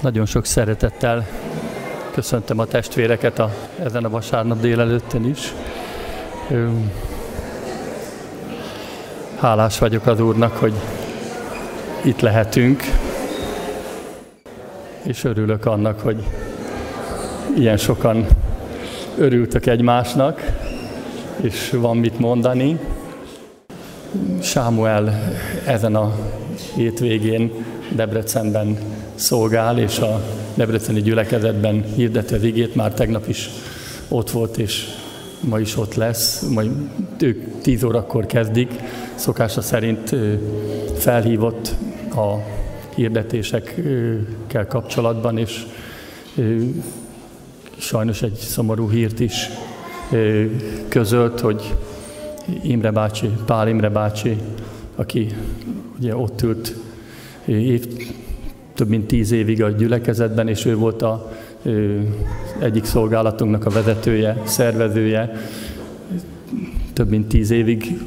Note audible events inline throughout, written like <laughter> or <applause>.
Nagyon sok szeretettel köszöntöm a testvéreket a, ezen a vasárnap délelőttön is. Hálás vagyok az Úrnak, hogy itt lehetünk, és örülök annak, hogy ilyen sokan örültök egymásnak, és van mit mondani. Sámuel ezen a hétvégén Debrecenben szolgál, és a Debreceni gyülekezetben hirdeti az igét, már tegnap is ott volt, és ma is ott lesz, majd ők 10 órakor kezdik, szokása szerint felhívott a hirdetésekkel kapcsolatban, és sajnos egy szomorú hírt is közölt, hogy Imre bácsi, Pál Imre bácsi, aki ugye ott ült év, több mint tíz évig a gyülekezetben, és ő volt a ő, egyik szolgálatunknak a vezetője, szervezője. Több mint tíz évig,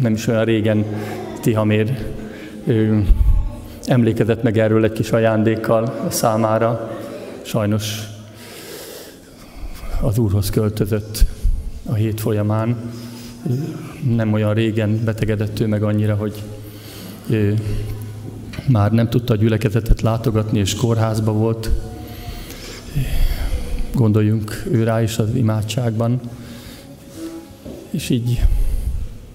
nem is olyan régen Tihamér ő, emlékezett meg erről egy kis ajándékkal a számára. Sajnos az Úrhoz költözött a hét folyamán. Nem olyan régen betegedett ő meg annyira, hogy már nem tudta a gyülekezetet látogatni, és kórházba volt. Gondoljunk ő rá is az imádságban. És így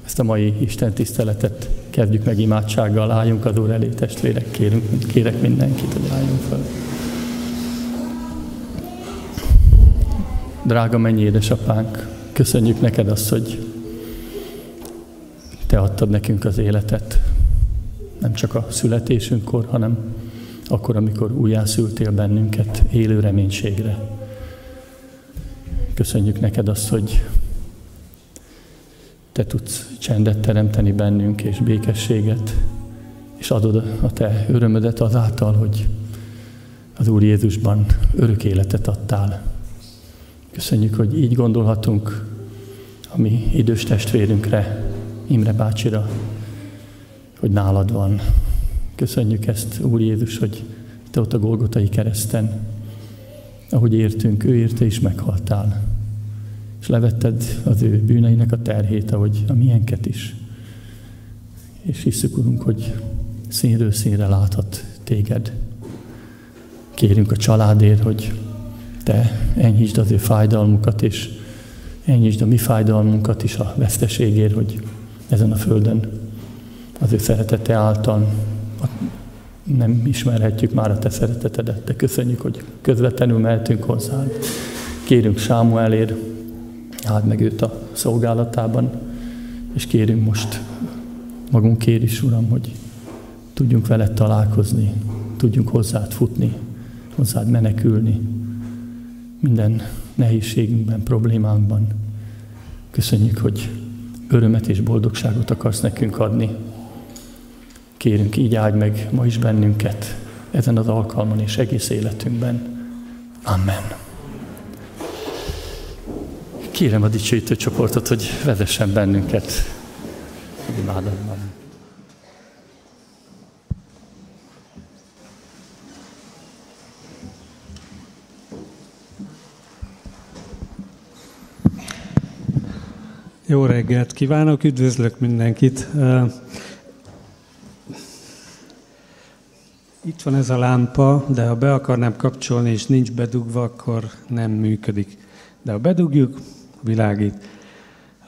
ezt a mai Isten tiszteletet kezdjük meg imádsággal, álljunk az Úr elé, testvérek, kérünk, kérek mindenkit, hogy álljunk fel. Drága mennyi édesapánk, köszönjük neked azt, hogy te adtad nekünk az életet, nem csak a születésünkkor, hanem akkor, amikor újjászültél bennünket élő reménységre. Köszönjük neked azt, hogy te tudsz csendet teremteni bennünk és békességet, és adod a te örömödet azáltal, hogy az Úr Jézusban örök életet adtál. Köszönjük, hogy így gondolhatunk a mi idős testvérünkre, Imre bácsira, hogy nálad van. Köszönjük ezt, Úr Jézus, hogy te ott a Golgotai kereszten, ahogy értünk, ő érte is meghaltál. És levetted az ő bűneinek a terhét, ahogy a miénket is. És hiszük, Urunk, hogy színről színre láthat téged. Kérünk a családért, hogy te enyhítsd az ő fájdalmukat, és enyhítsd a mi fájdalmunkat is a veszteségért, hogy ezen a földön az ő szeretete által nem ismerhetjük már a te szeretetedet, de köszönjük, hogy közvetlenül mehetünk hozzá. Kérünk Sámuelér, áld meg őt a szolgálatában, és kérünk most magunkért is, Uram, hogy tudjunk veled találkozni, tudjunk hozzád futni, hozzád menekülni, minden nehézségünkben, problémánkban. Köszönjük, hogy örömet és boldogságot akarsz nekünk adni, Kérünk, így áldj meg ma is bennünket ezen az alkalmon és egész életünkben. Amen. Kérem a dicsőítő csoportot, hogy vezessen bennünket imádatban. Jó reggelt kívánok, üdvözlök mindenkit. Itt van ez a lámpa, de ha be akarnám kapcsolni és nincs bedugva, akkor nem működik. De ha bedugjuk, világít.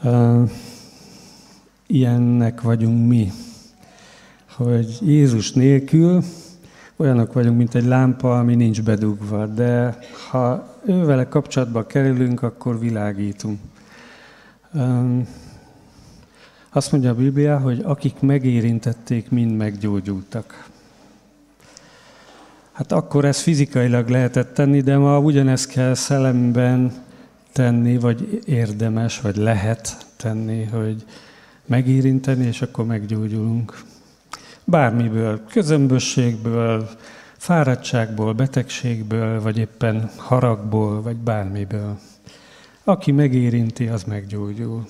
Uh, ilyennek vagyunk mi, hogy Jézus nélkül olyanok vagyunk, mint egy lámpa, ami nincs bedugva, de ha ővele kapcsolatba kerülünk, akkor világítunk. Um, azt mondja a Biblia, hogy akik megérintették, mind meggyógyultak. Hát akkor ez fizikailag lehetett tenni, de ma ugyanezt kell szellemben tenni, vagy érdemes, vagy lehet tenni, hogy megérinteni, és akkor meggyógyulunk. Bármiből, közömbösségből, fáradtságból, betegségből, vagy éppen haragból, vagy bármiből. Aki megérinti, az meggyógyul.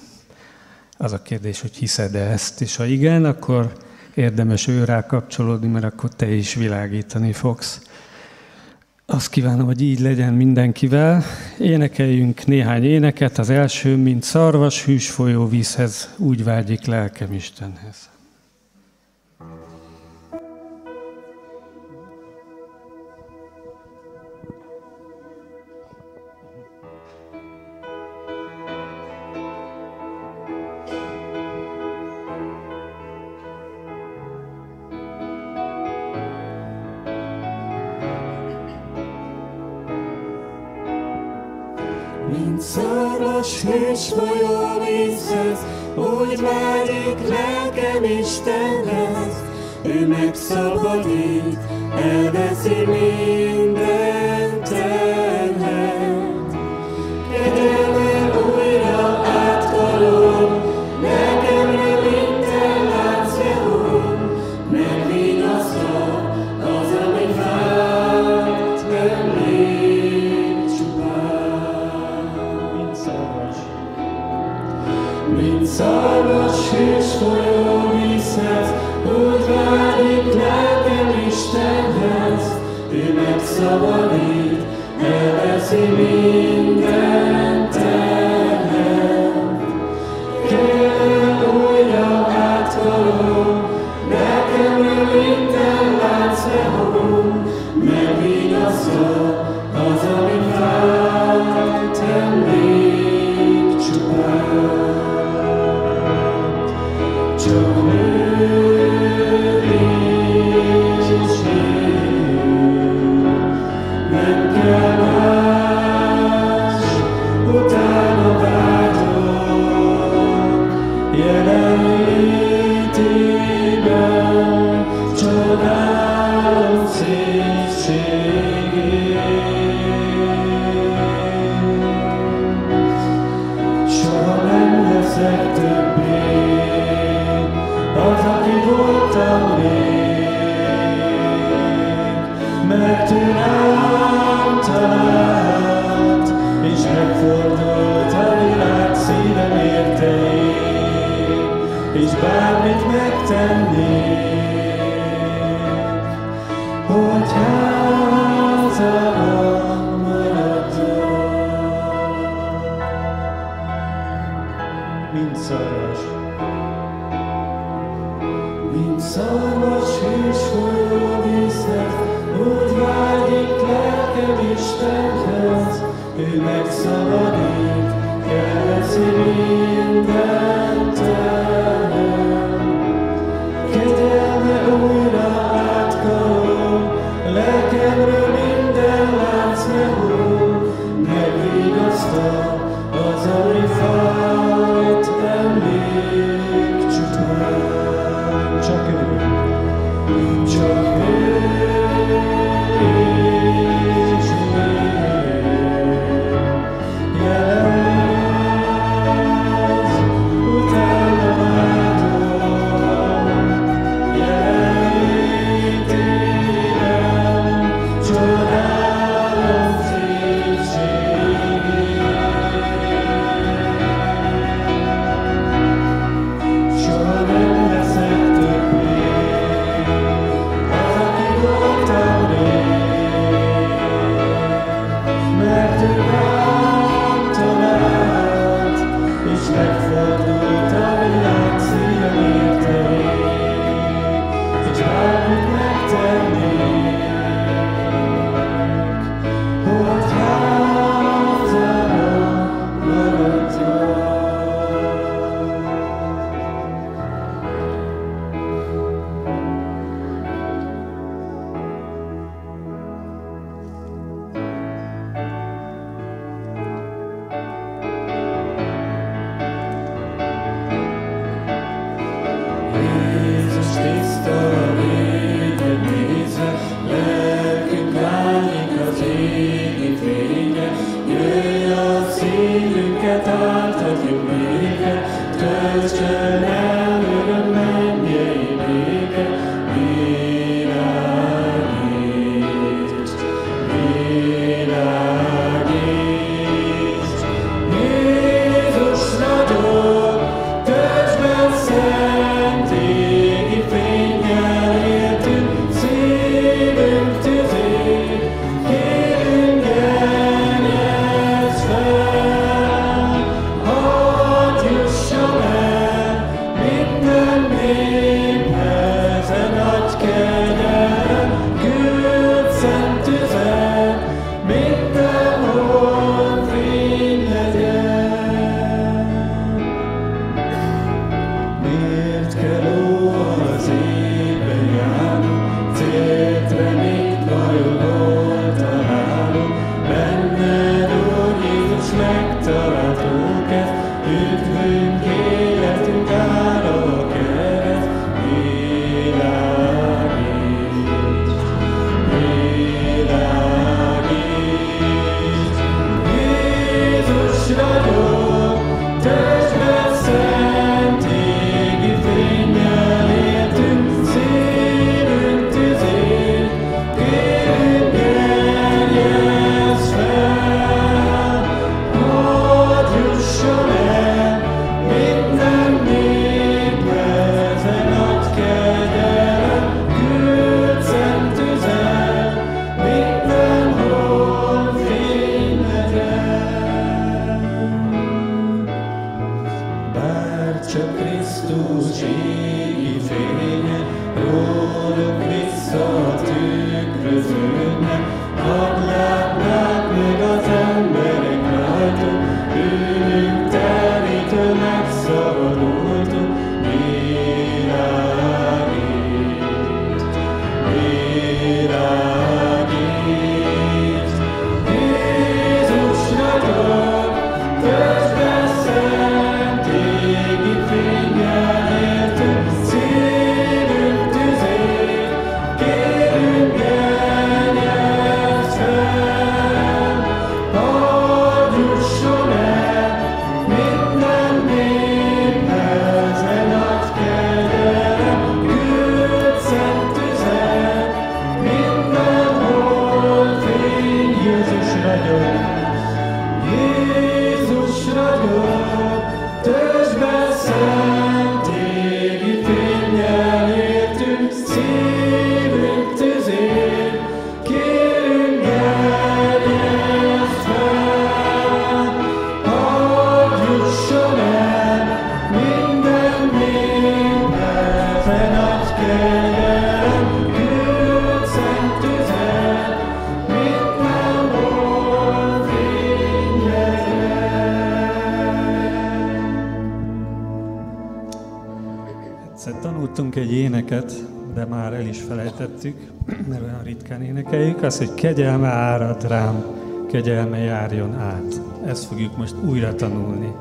Az a kérdés, hogy hiszed-e ezt, és ha igen, akkor érdemes őrá kapcsolódni, mert akkor te is világítani fogsz. Azt kívánom, hogy így legyen mindenkivel. Énekeljünk néhány éneket. Az első, mint szarvas, hűs folyó vízhez, úgy vágyik lelkem Istenhez. Magas hős folyó vízhez, úgy vágyik lelkem Istenhez. Ő megszabadít, elveszi minden tőle. power az, hogy kegyelme árad rám, kegyelme járjon át. Ezt fogjuk most újra tanulni.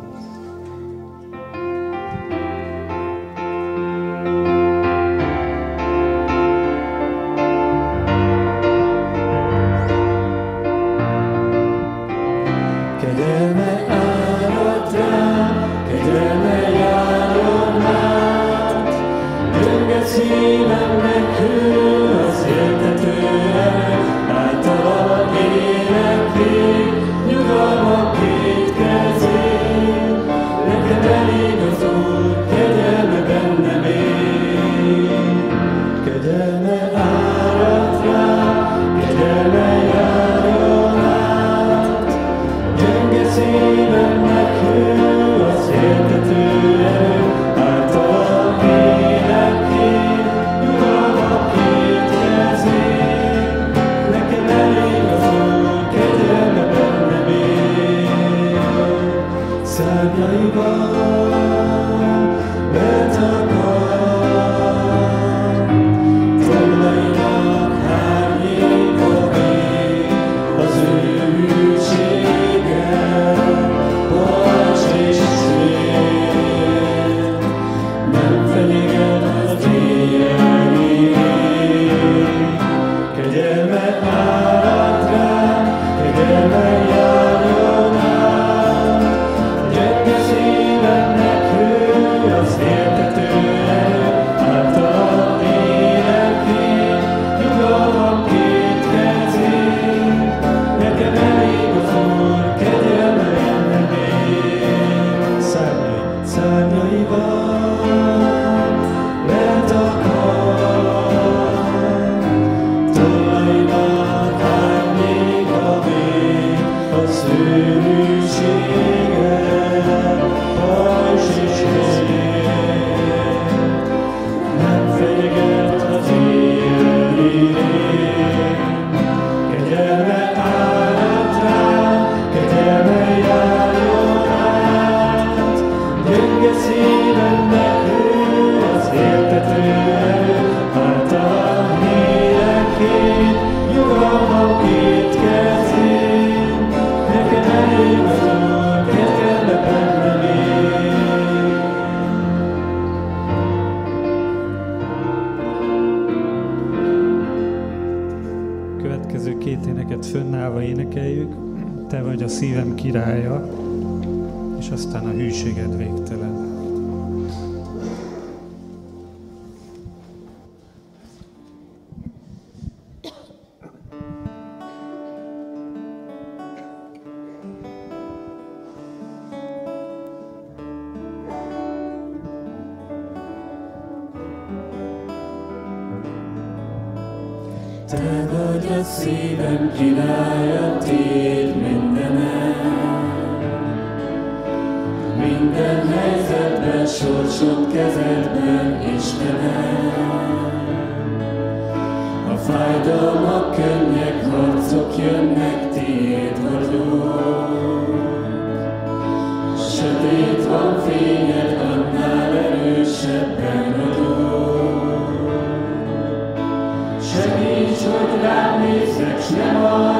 Shema.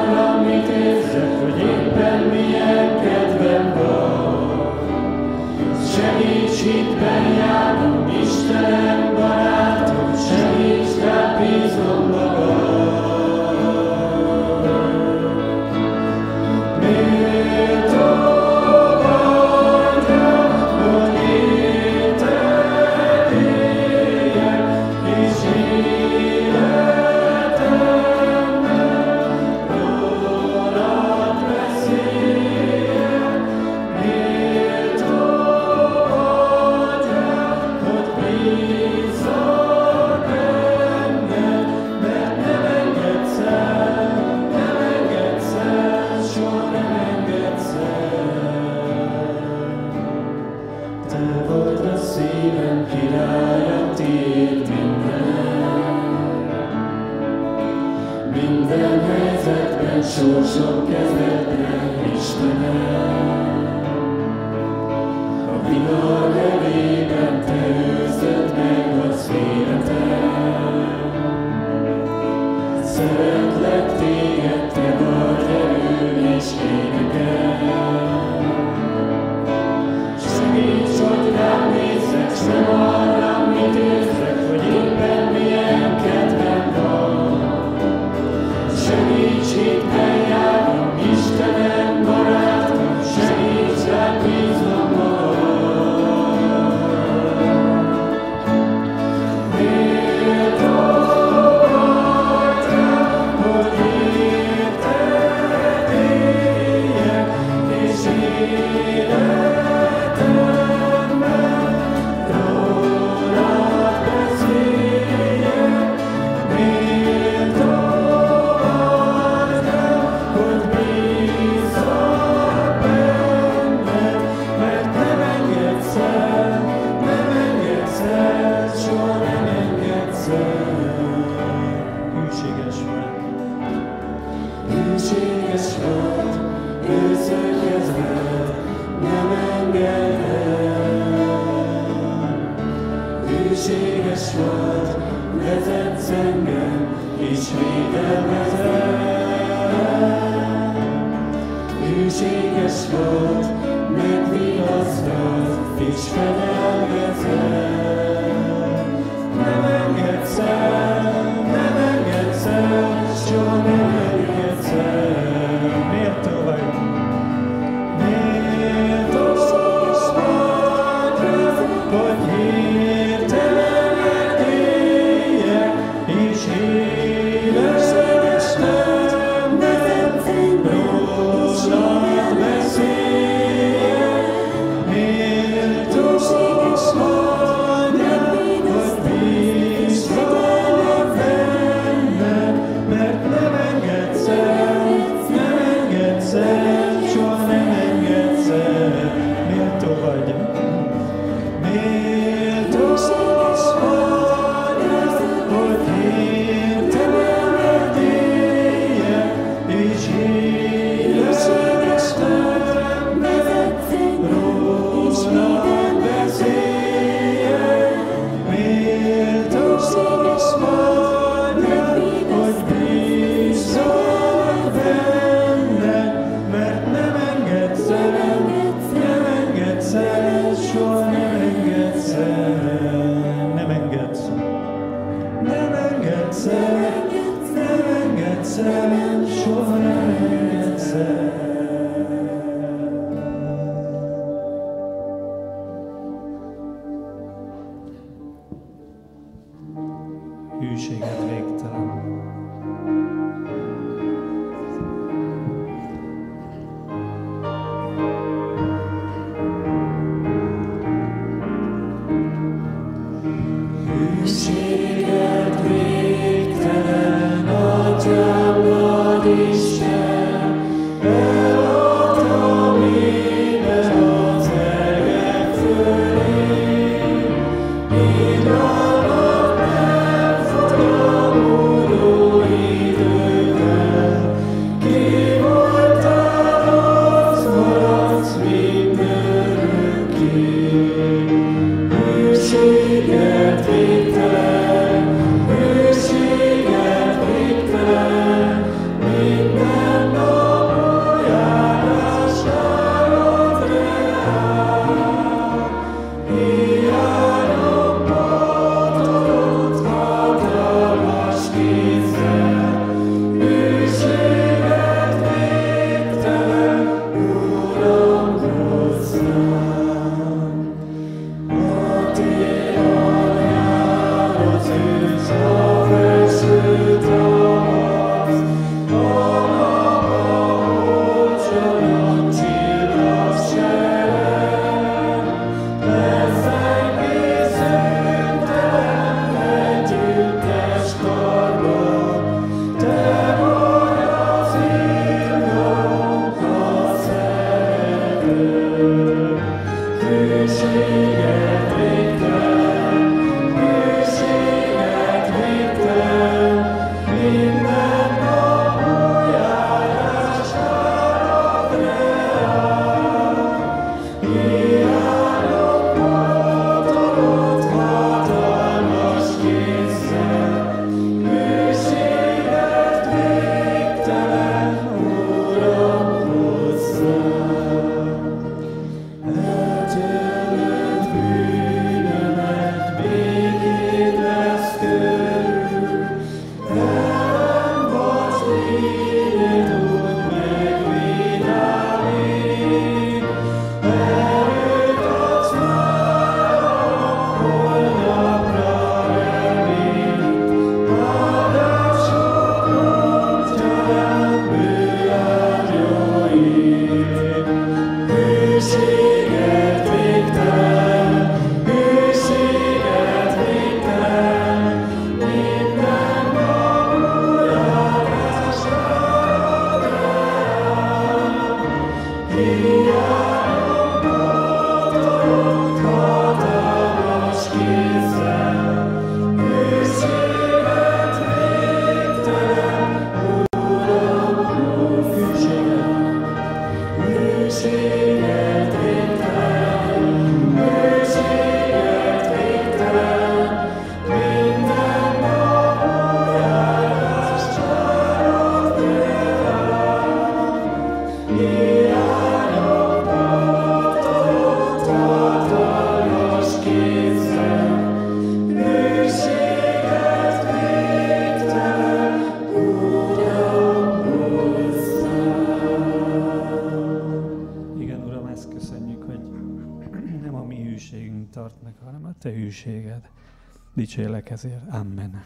Dicsélek ezért. Amen.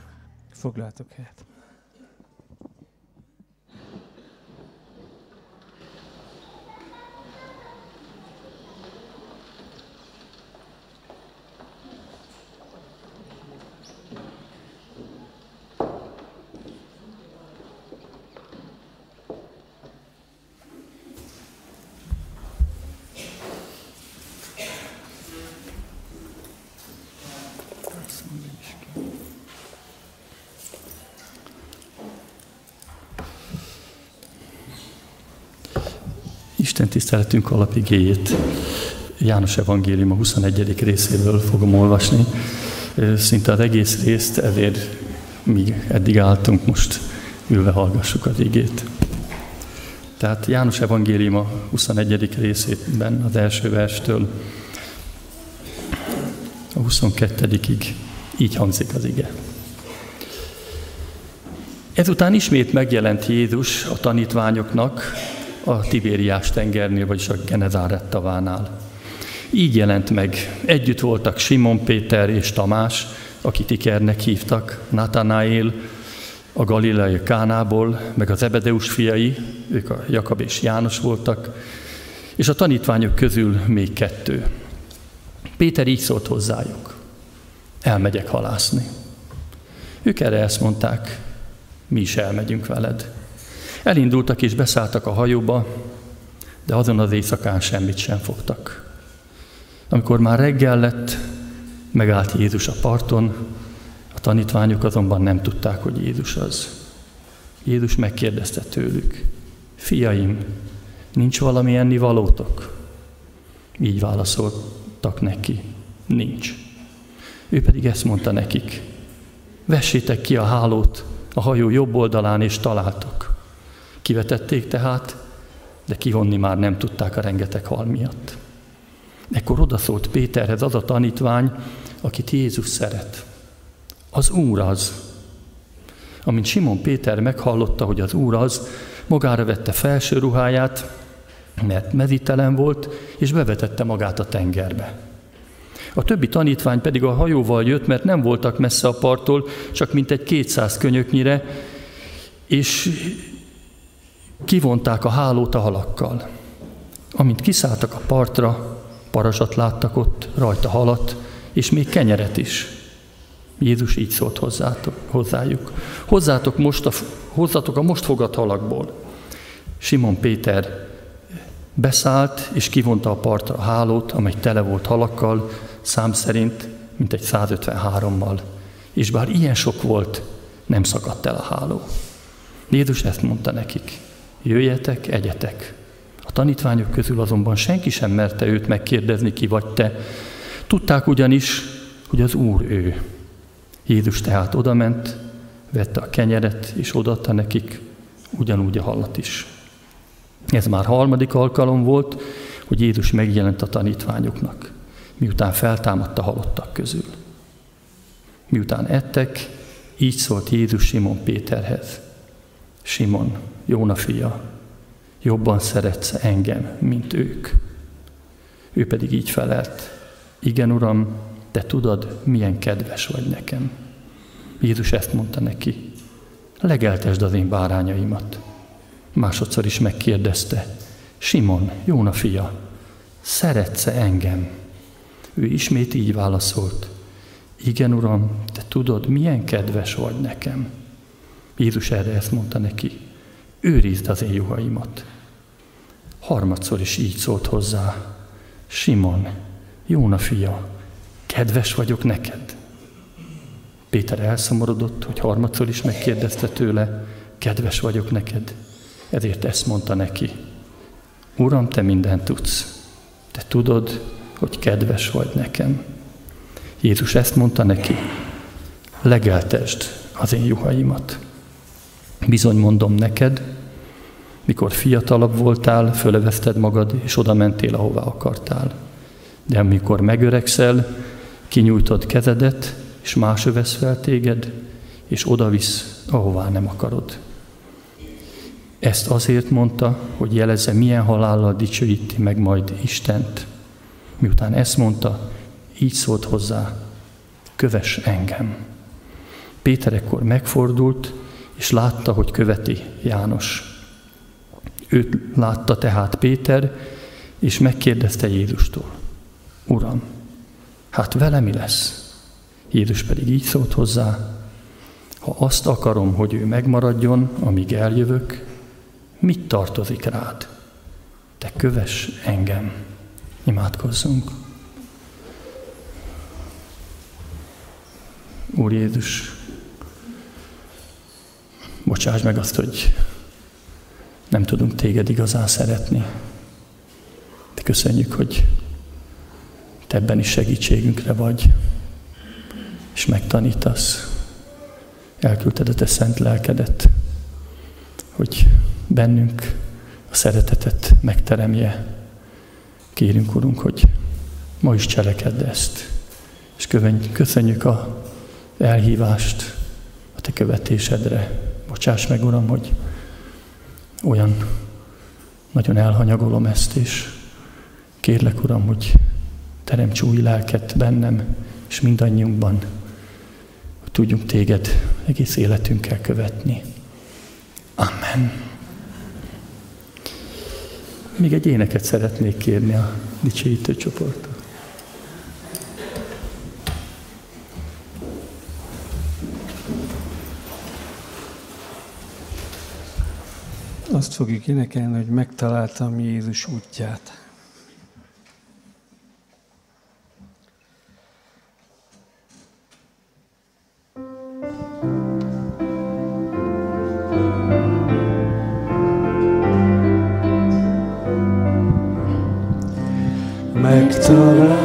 Foglaltok helyet. Isten tiszteletünk alapigéjét János Evangélium a 21. részéből fogom olvasni. Szinte az egész részt, ezért mi eddig álltunk, most ülve hallgassuk az igét. Tehát János Evangélium a 21. részében az első verstől a 22-ig így hangzik az ige. Ezután ismét megjelent Jézus a tanítványoknak a Tibériás tengernél, vagyis a Genezárett tavánál. Így jelent meg. Együtt voltak Simon Péter és Tamás, akit Ikernek hívtak, Natanael, a Galileai Kánából, meg az Ebedeus fiai, ők a Jakab és János voltak, és a tanítványok közül még kettő. Péter így szólt hozzájuk, elmegyek halászni. Ők erre ezt mondták, mi is elmegyünk veled. Elindultak és beszálltak a hajóba, de azon az éjszakán semmit sem fogtak. Amikor már reggel lett, megállt Jézus a parton, a tanítványok azonban nem tudták, hogy Jézus az. Jézus megkérdezte tőlük, fiaim, nincs valami enni valótok? Így válaszoltak neki, nincs. Ő pedig ezt mondta nekik, vessétek ki a hálót a hajó jobb oldalán, és találtok. Kivetették tehát, de kivonni már nem tudták a rengeteg hal miatt. Ekkor odaszólt Péterhez az a tanítvány, akit Jézus szeret. Az Úr az. Amint Simon Péter meghallotta, hogy az Úr az, magára vette felső ruháját, mert mezitelen volt, és bevetette magát a tengerbe. A többi tanítvány pedig a hajóval jött, mert nem voltak messze a parttól, csak mint egy kétszáz könyöknyire, és kivonták a hálót a halakkal. Amint kiszálltak a partra, parazsat láttak ott, rajta halat, és még kenyeret is. Jézus így szólt hozzátok, hozzájuk. Hozzátok, most a, hozzátok a most fogadt halakból. Simon Péter beszállt, és kivonta a partra a hálót, amely tele volt halakkal, szám szerint mint egy 153-mal. És bár ilyen sok volt, nem szakadt el a háló. Jézus ezt mondta nekik jöjjetek, egyetek. A tanítványok közül azonban senki sem merte őt megkérdezni, ki vagy te. Tudták ugyanis, hogy az Úr ő. Jézus tehát odament, vette a kenyeret, és odaadta nekik, ugyanúgy a hallat is. Ez már harmadik alkalom volt, hogy Jézus megjelent a tanítványoknak, miután feltámadt a halottak közül. Miután ettek, így szólt Jézus Simon Péterhez. Simon, Jóna fia, jobban szeretsz engem, mint ők. Ő pedig így felelt, igen, Uram, te tudod, milyen kedves vagy nekem. Jézus ezt mondta neki, legeltesd az én bárányaimat. Másodszor is megkérdezte, Simon, Jóna fia, szeretsz-e engem? Ő ismét így válaszolt, igen, Uram, te tudod, milyen kedves vagy nekem. Jézus erre ezt mondta neki, őrizd az én juhaimat. Harmadszor is így szólt hozzá, Simon, Jóna fia, kedves vagyok neked. Péter elszomorodott, hogy harmadszor is megkérdezte tőle, kedves vagyok neked. Ezért ezt mondta neki, Uram, te mindent tudsz. Te tudod, hogy kedves vagy nekem. Jézus ezt mondta neki, legeltesd az én juhaimat. Bizony mondom neked, mikor fiatalabb voltál, fölöveszted magad, és oda mentél, ahová akartál. De amikor megöregszel, kinyújtod kezedet, és más övesz fel téged, és oda visz, ahová nem akarod. Ezt azért mondta, hogy jelezze, milyen halállal dicsőíti meg majd Istent. Miután ezt mondta, így szólt hozzá, köves engem. Péter ekkor megfordult, és látta, hogy követi János. Őt látta tehát Péter, és megkérdezte Jézustól, Uram, hát vele mi lesz? Jézus pedig így szólt hozzá, ha azt akarom, hogy ő megmaradjon, amíg eljövök, mit tartozik rád? Te köves engem. Imádkozzunk. Úr Jézus, bocsáss meg azt, hogy nem tudunk téged igazán szeretni. De köszönjük, hogy te ebben is segítségünkre vagy, és megtanítasz. Elküldted a te szent lelkedet, hogy bennünk a szeretetet megteremje. Kérünk, Urunk, hogy ma is cselekedd ezt, és köszönjük a elhívást a Te követésedre. Bocsáss meg, Uram, hogy olyan nagyon elhanyagolom ezt, és kérlek, Uram, hogy teremts új lelket bennem, és mindannyiunkban, hogy tudjunk Téged egész életünkkel követni. Amen. Még egy éneket szeretnék kérni a dicsőítő csoporttól. Azt fogjuk énekelni, hogy megtaláltam Jézus útját. Megtaláltam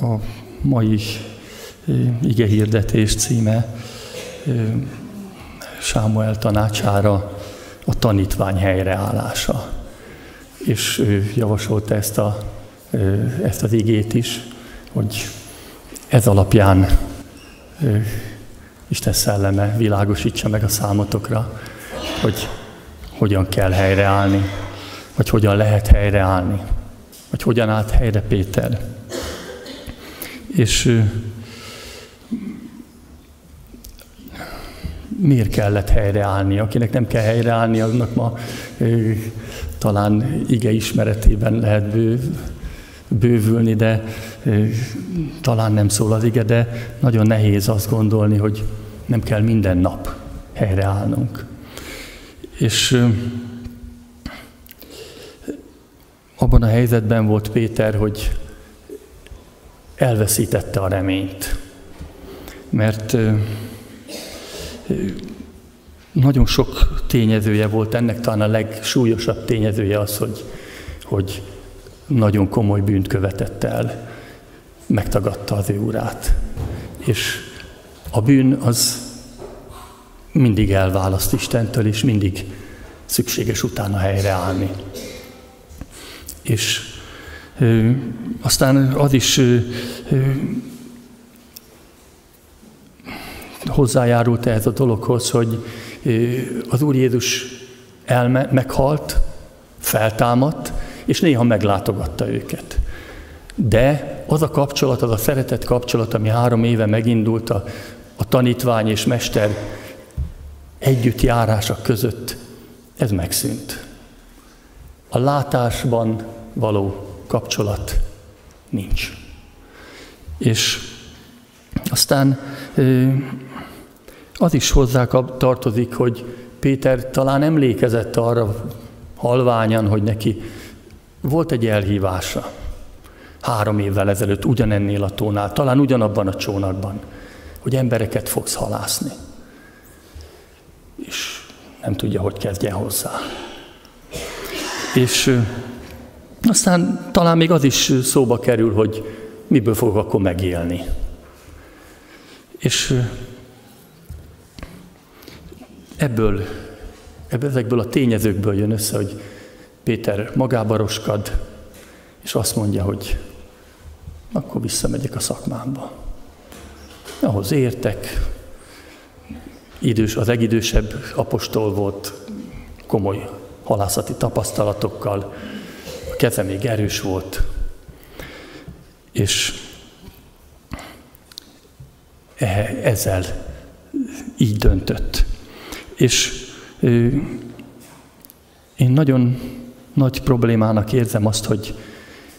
A mai ige hirdetés címe Sámuel tanácsára a tanítvány helyreállása. És ő javasolta ezt, a, ezt az igét is, hogy ez alapján Isten szelleme világosítsa meg a számotokra, hogy hogyan kell helyreállni, vagy hogyan lehet helyreállni, vagy hogyan állt helyre Péter. És miért kellett helyreállni? Akinek nem kell helyreállni, annak ma talán ige ismeretében lehet bő, bővülni, de talán nem szól az ige, de nagyon nehéz azt gondolni, hogy nem kell minden nap helyreállnunk. És abban a helyzetben volt Péter, hogy elveszítette a reményt. mert nagyon sok tényezője volt ennek, talán a legsúlyosabb tényezője az, hogy, hogy nagyon komoly bűnt követett el, megtagadta az ő urát. És a bűn az mindig elválaszt Istentől, és mindig szükséges utána helyreállni. És aztán az is hozzájárult ehhez a dologhoz, hogy az Úr Jézus elme, meghalt, feltámadt, és néha meglátogatta őket. De az a kapcsolat, az a szeretett kapcsolat, ami három éve megindult a, a tanítvány és mester együtt járása között, ez megszűnt. A látásban való kapcsolat nincs. És aztán az is hozzá tartozik, hogy Péter talán emlékezett arra halványan, hogy neki volt egy elhívása három évvel ezelőtt ugyanennél a tónál, talán ugyanabban a csónakban, hogy embereket fogsz halászni. És nem tudja, hogy kezdjen hozzá. És aztán talán még az is szóba kerül, hogy miből fog akkor megélni. És ebből, ezekből a tényezőkből jön össze, hogy Péter magába roskad, és azt mondja, hogy akkor visszamegyek a szakmámba. Ahhoz értek, idős, az legidősebb apostol volt, komoly halászati tapasztalatokkal, keze még erős volt, és ezzel így döntött. És én nagyon nagy problémának érzem azt, hogy,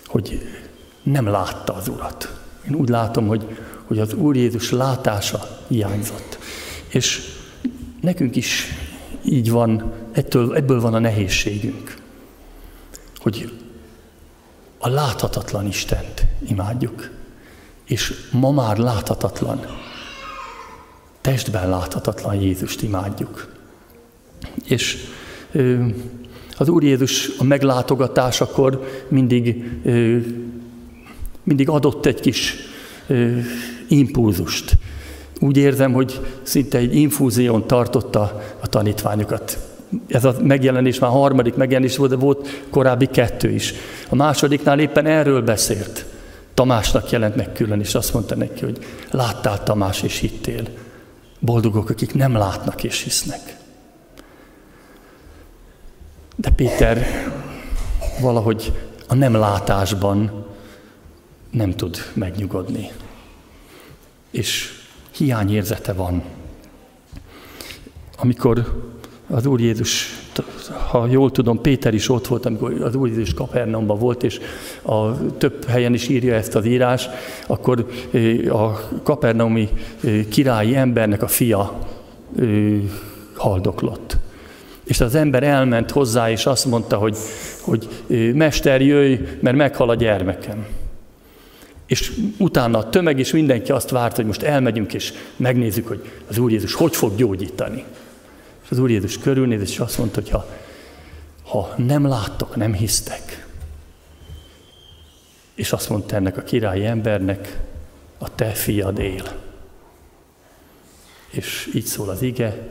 hogy nem látta az Urat. Én úgy látom, hogy, hogy az Úr Jézus látása hiányzott. És nekünk is így van, ettől, ebből van a nehézségünk, hogy a láthatatlan Istent imádjuk, és ma már láthatatlan, testben láthatatlan Jézust imádjuk. És az Úr Jézus a meglátogatásakor mindig, mindig adott egy kis impulzust. Úgy érzem, hogy szinte egy infúzión tartotta a tanítványokat. Ez a megjelenés már harmadik megjelenés volt, de volt korábbi kettő is. A másodiknál éppen erről beszélt. Tamásnak jelent meg külön, és azt mondta neki, hogy láttál Tamás és hittél. Boldogok, akik nem látnak és hisznek. De Péter valahogy a nem látásban nem tud megnyugodni. És hiányérzete van. Amikor az Úr Jézus, ha jól tudom, Péter is ott volt, amikor az Úr Jézus Kapernaumban volt, és a több helyen is írja ezt az írás, akkor a kapernaumi királyi embernek a fia haldoklott. És az ember elment hozzá, és azt mondta, hogy, hogy Mester, jöjj, mert meghal a gyermekem. És utána a tömeg és mindenki azt várt, hogy most elmegyünk, és megnézzük, hogy az Úr Jézus hogy fog gyógyítani. Az Úr Jézus körülnéz, és azt mondta, hogy ha, ha nem láttok, nem hisztek. És azt mondta ennek a királyi embernek, a te fiad él. És így szól az ige,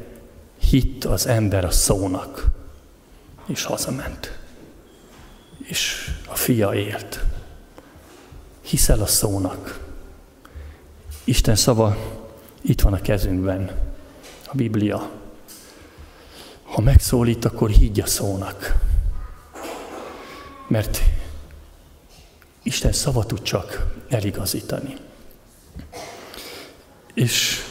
hitt az ember a szónak, és hazament. És a fia élt. Hiszel a szónak. Isten szava itt van a kezünkben, a Biblia. Ha megszólít, akkor higgy a szónak. Mert Isten szava tud csak eligazítani. És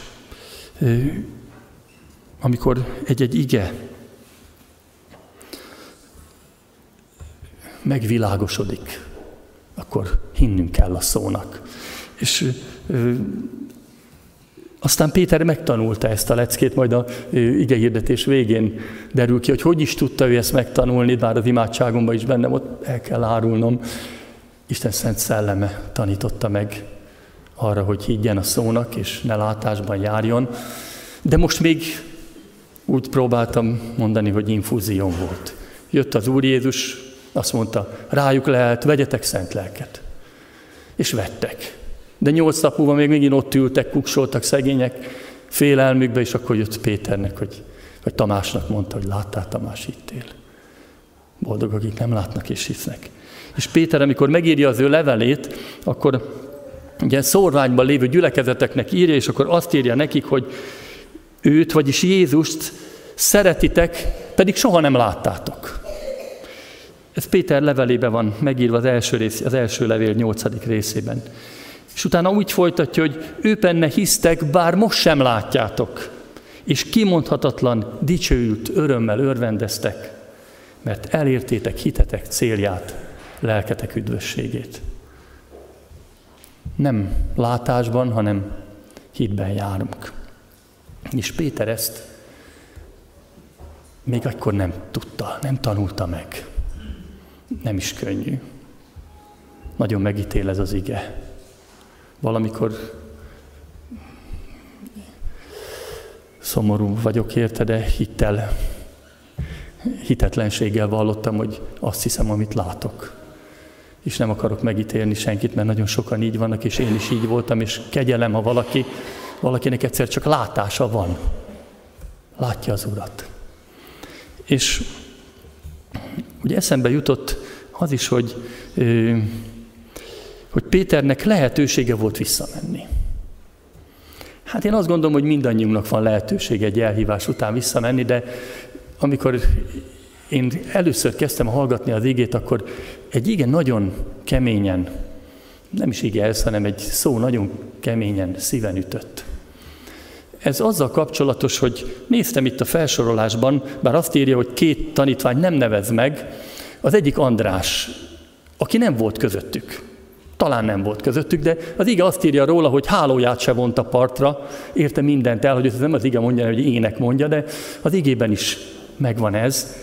amikor egy-egy ige megvilágosodik, akkor hinnünk kell a szónak. És aztán Péter megtanulta ezt a leckét, majd a ige hirdetés végén derül ki, hogy hogy is tudta ő ezt megtanulni, bár az imádságomban is bennem ott el kell árulnom. Isten szent szelleme tanította meg arra, hogy higgyen a szónak, és ne látásban járjon. De most még úgy próbáltam mondani, hogy infúzión volt. Jött az Úr Jézus, azt mondta, rájuk lehet, vegyetek szent lelket. És vettek. De nyolc nap múlva még megint ott ültek, kuksoltak szegények, félelmükbe, és akkor jött Péternek, hogy, vagy Tamásnak mondta, hogy láttál Tamás hittél. Boldog, akik nem látnak és hisznek. És Péter, amikor megírja az ő levelét, akkor ugye szorványban lévő gyülekezeteknek írja, és akkor azt írja nekik, hogy őt, vagyis Jézust szeretitek, pedig soha nem láttátok. Ez Péter levelében van megírva az első, rész, az első levél nyolcadik részében. És utána úgy folytatja, hogy ő benne hisztek, bár most sem látjátok, és kimondhatatlan, dicsőült örömmel örvendeztek, mert elértétek hitetek célját, lelketek üdvösségét. Nem látásban, hanem hitben járunk. És Péter ezt még akkor nem tudta, nem tanulta meg. Nem is könnyű. Nagyon megítél ez az ige. Valamikor szomorú vagyok érte, de hittel, hitetlenséggel vallottam, hogy azt hiszem, amit látok. És nem akarok megítélni senkit, mert nagyon sokan így vannak, és én is így voltam, és kegyelem, ha valaki, valakinek egyszer csak látása van. Látja az Urat. És ugye eszembe jutott az is, hogy, hogy Péternek lehetősége volt visszamenni. Hát én azt gondolom, hogy mindannyiunknak van lehetőség egy elhívás után visszamenni, de amikor én először kezdtem hallgatni az igét, akkor egy igen nagyon keményen, nem is ige ez, hanem egy szó nagyon keményen szíven ütött. Ez azzal kapcsolatos, hogy néztem itt a felsorolásban, bár azt írja, hogy két tanítvány nem nevez meg, az egyik András, aki nem volt közöttük. Talán nem volt közöttük, de az ige azt írja róla, hogy hálóját se vont a partra, érte mindent el, hogy ez nem az ige mondja, hogy ének mondja, de az igében is megvan ez.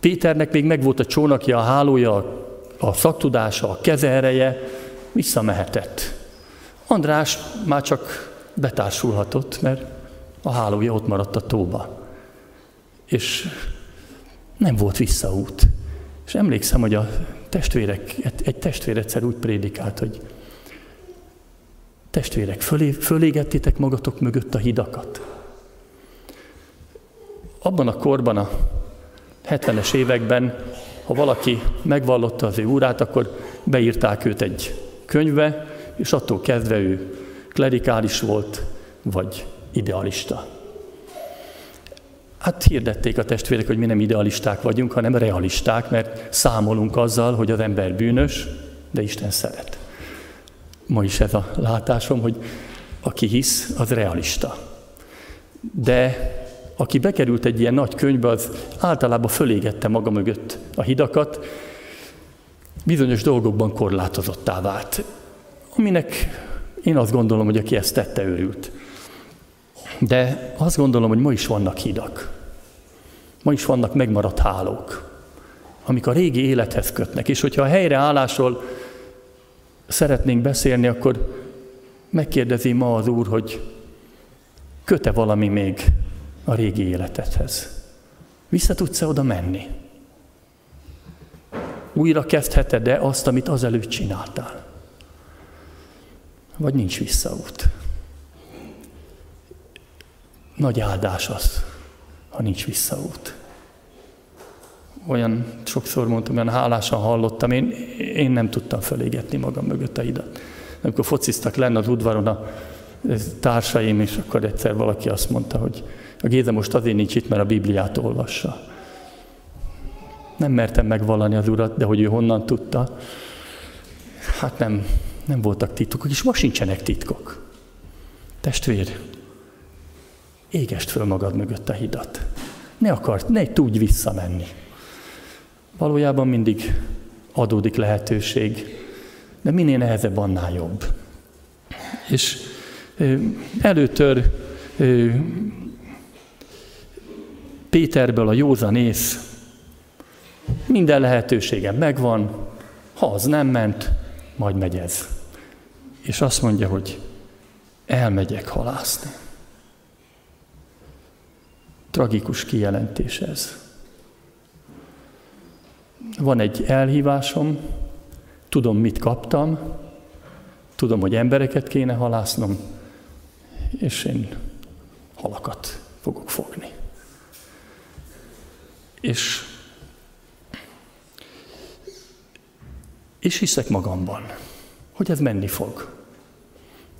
Péternek még megvolt a csónakja, a hálója, a szaktudása, a kezeereje, visszamehetett. András már csak betársulhatott, mert a hálója ott maradt a tóba. És nem volt visszaút. És emlékszem, hogy a testvérek, egy testvér egyszer úgy prédikált, hogy testvérek, fölé, fölégettétek magatok mögött a hidakat. Abban a korban, a 70-es években, ha valaki megvallotta az ő úrát, akkor beírták őt egy könyvbe, és attól kezdve ő klerikális volt, vagy idealista. Hát hirdették a testvérek, hogy mi nem idealisták vagyunk, hanem realisták, mert számolunk azzal, hogy az ember bűnös, de Isten szeret. Ma is ez a látásom, hogy aki hisz, az realista. De aki bekerült egy ilyen nagy könyvbe, az általában fölégette maga mögött a hidakat, bizonyos dolgokban korlátozottá vált, aminek én azt gondolom, hogy aki ezt tette, őrült. De azt gondolom, hogy ma is vannak hidak. Ma is vannak megmaradt hálók, amik a régi élethez kötnek. És hogyha a helyreállásról szeretnénk beszélni, akkor megkérdezi ma az Úr, hogy köte valami még a régi életedhez. Vissza tudsz-e oda menni? Újra kezdheted-e azt, amit azelőtt csináltál? Vagy nincs visszaút? Nagy áldás az, ha nincs visszaút. Olyan sokszor mondtam, olyan hálásan hallottam, én, én nem tudtam felégetni magam mögött a hidat. Amikor fociztak lenne az udvaron a társaim, és akkor egyszer valaki azt mondta, hogy a Géza most azért nincs itt, mert a Bibliát olvassa. Nem mertem megvallani az urat, de hogy ő honnan tudta, hát nem, nem voltak titkok, és most sincsenek titkok. Testvér, égest föl magad mögött a hidat. Ne akart, ne tudj visszamenni. Valójában mindig adódik lehetőség, de minél nehezebb, annál jobb. És előtör Péterből a józanész, minden lehetőségem megvan, ha az nem ment, majd megy ez. és azt mondja, hogy elmegyek halászni. Tragikus kijelentés ez. Van egy elhívásom, tudom, mit kaptam, tudom, hogy embereket kéne halásznom, és én halakat fogok fogni. És, és hiszek magamban, hogy ez menni fog.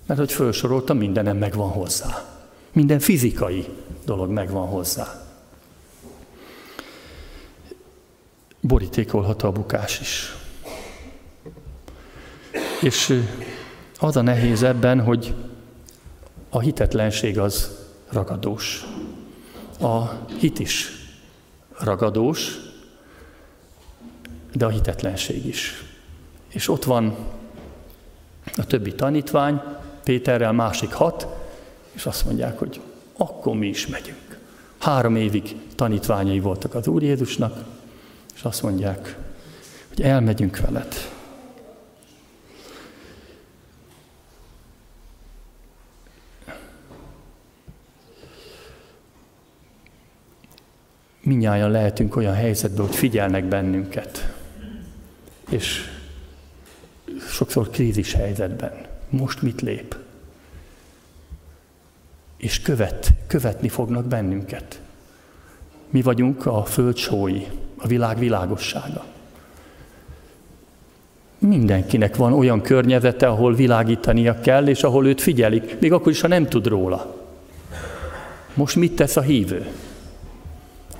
Mert hogy felsoroltam, mindenem megvan hozzá. Minden fizikai dolog megvan hozzá. Borítékolható a bukás is. És az a nehéz ebben, hogy a hitetlenség az ragadós. A hit is ragadós, de a hitetlenség is. És ott van a többi tanítvány, Péterrel másik hat, és azt mondják, hogy akkor mi is megyünk. Három évig tanítványai voltak az Úr Jézusnak, és azt mondják, hogy elmegyünk veled. Minnyáján lehetünk olyan helyzetben, hogy figyelnek bennünket. És sokszor krízis helyzetben. Most mit lép? És követ, követni fognak bennünket. Mi vagyunk a föld sói, a világ világossága. Mindenkinek van olyan környezete, ahol világítania kell, és ahol őt figyelik, még akkor is, ha nem tud róla. Most mit tesz a hívő?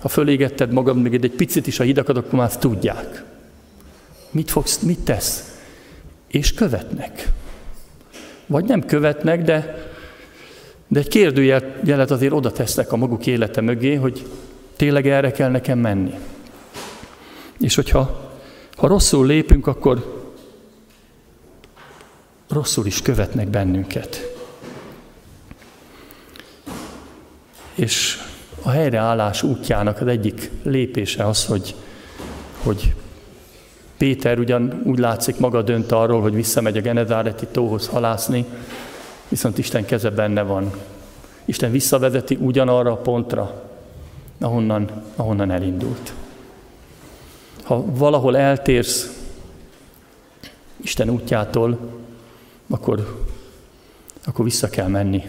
Ha fölégetted magad még egy picit is a hidakat, akkor már tudják. Mit, fogsz, mit tesz? És követnek. Vagy nem követnek, de, de egy kérdőjelet azért oda tesznek a maguk élete mögé, hogy tényleg erre kell nekem menni. És hogyha ha rosszul lépünk, akkor rosszul is követnek bennünket. És a helyreállás útjának az egyik lépése az, hogy, hogy Péter ugyan úgy látszik maga dönt arról, hogy visszamegy a Genezáreti tóhoz halászni, viszont Isten keze benne van. Isten visszavezeti ugyanarra a pontra, ahonnan, ahonnan elindult. Ha valahol eltérsz Isten útjától, akkor, akkor vissza kell menni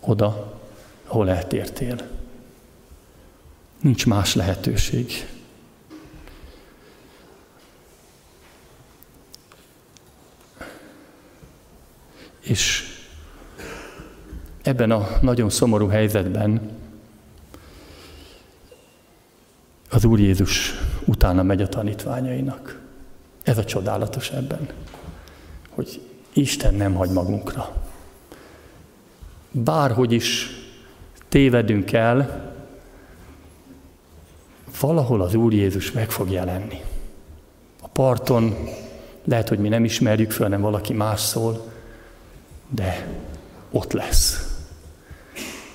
oda, ahol eltértél. Nincs más lehetőség. És ebben a nagyon szomorú helyzetben az Úr Jézus utána megy a tanítványainak. Ez a csodálatos ebben, hogy Isten nem hagy magunkra. Bárhogy is tévedünk el, valahol az Úr Jézus meg fog jelenni. A parton lehet, hogy mi nem ismerjük föl, nem valaki más szól, de ott lesz.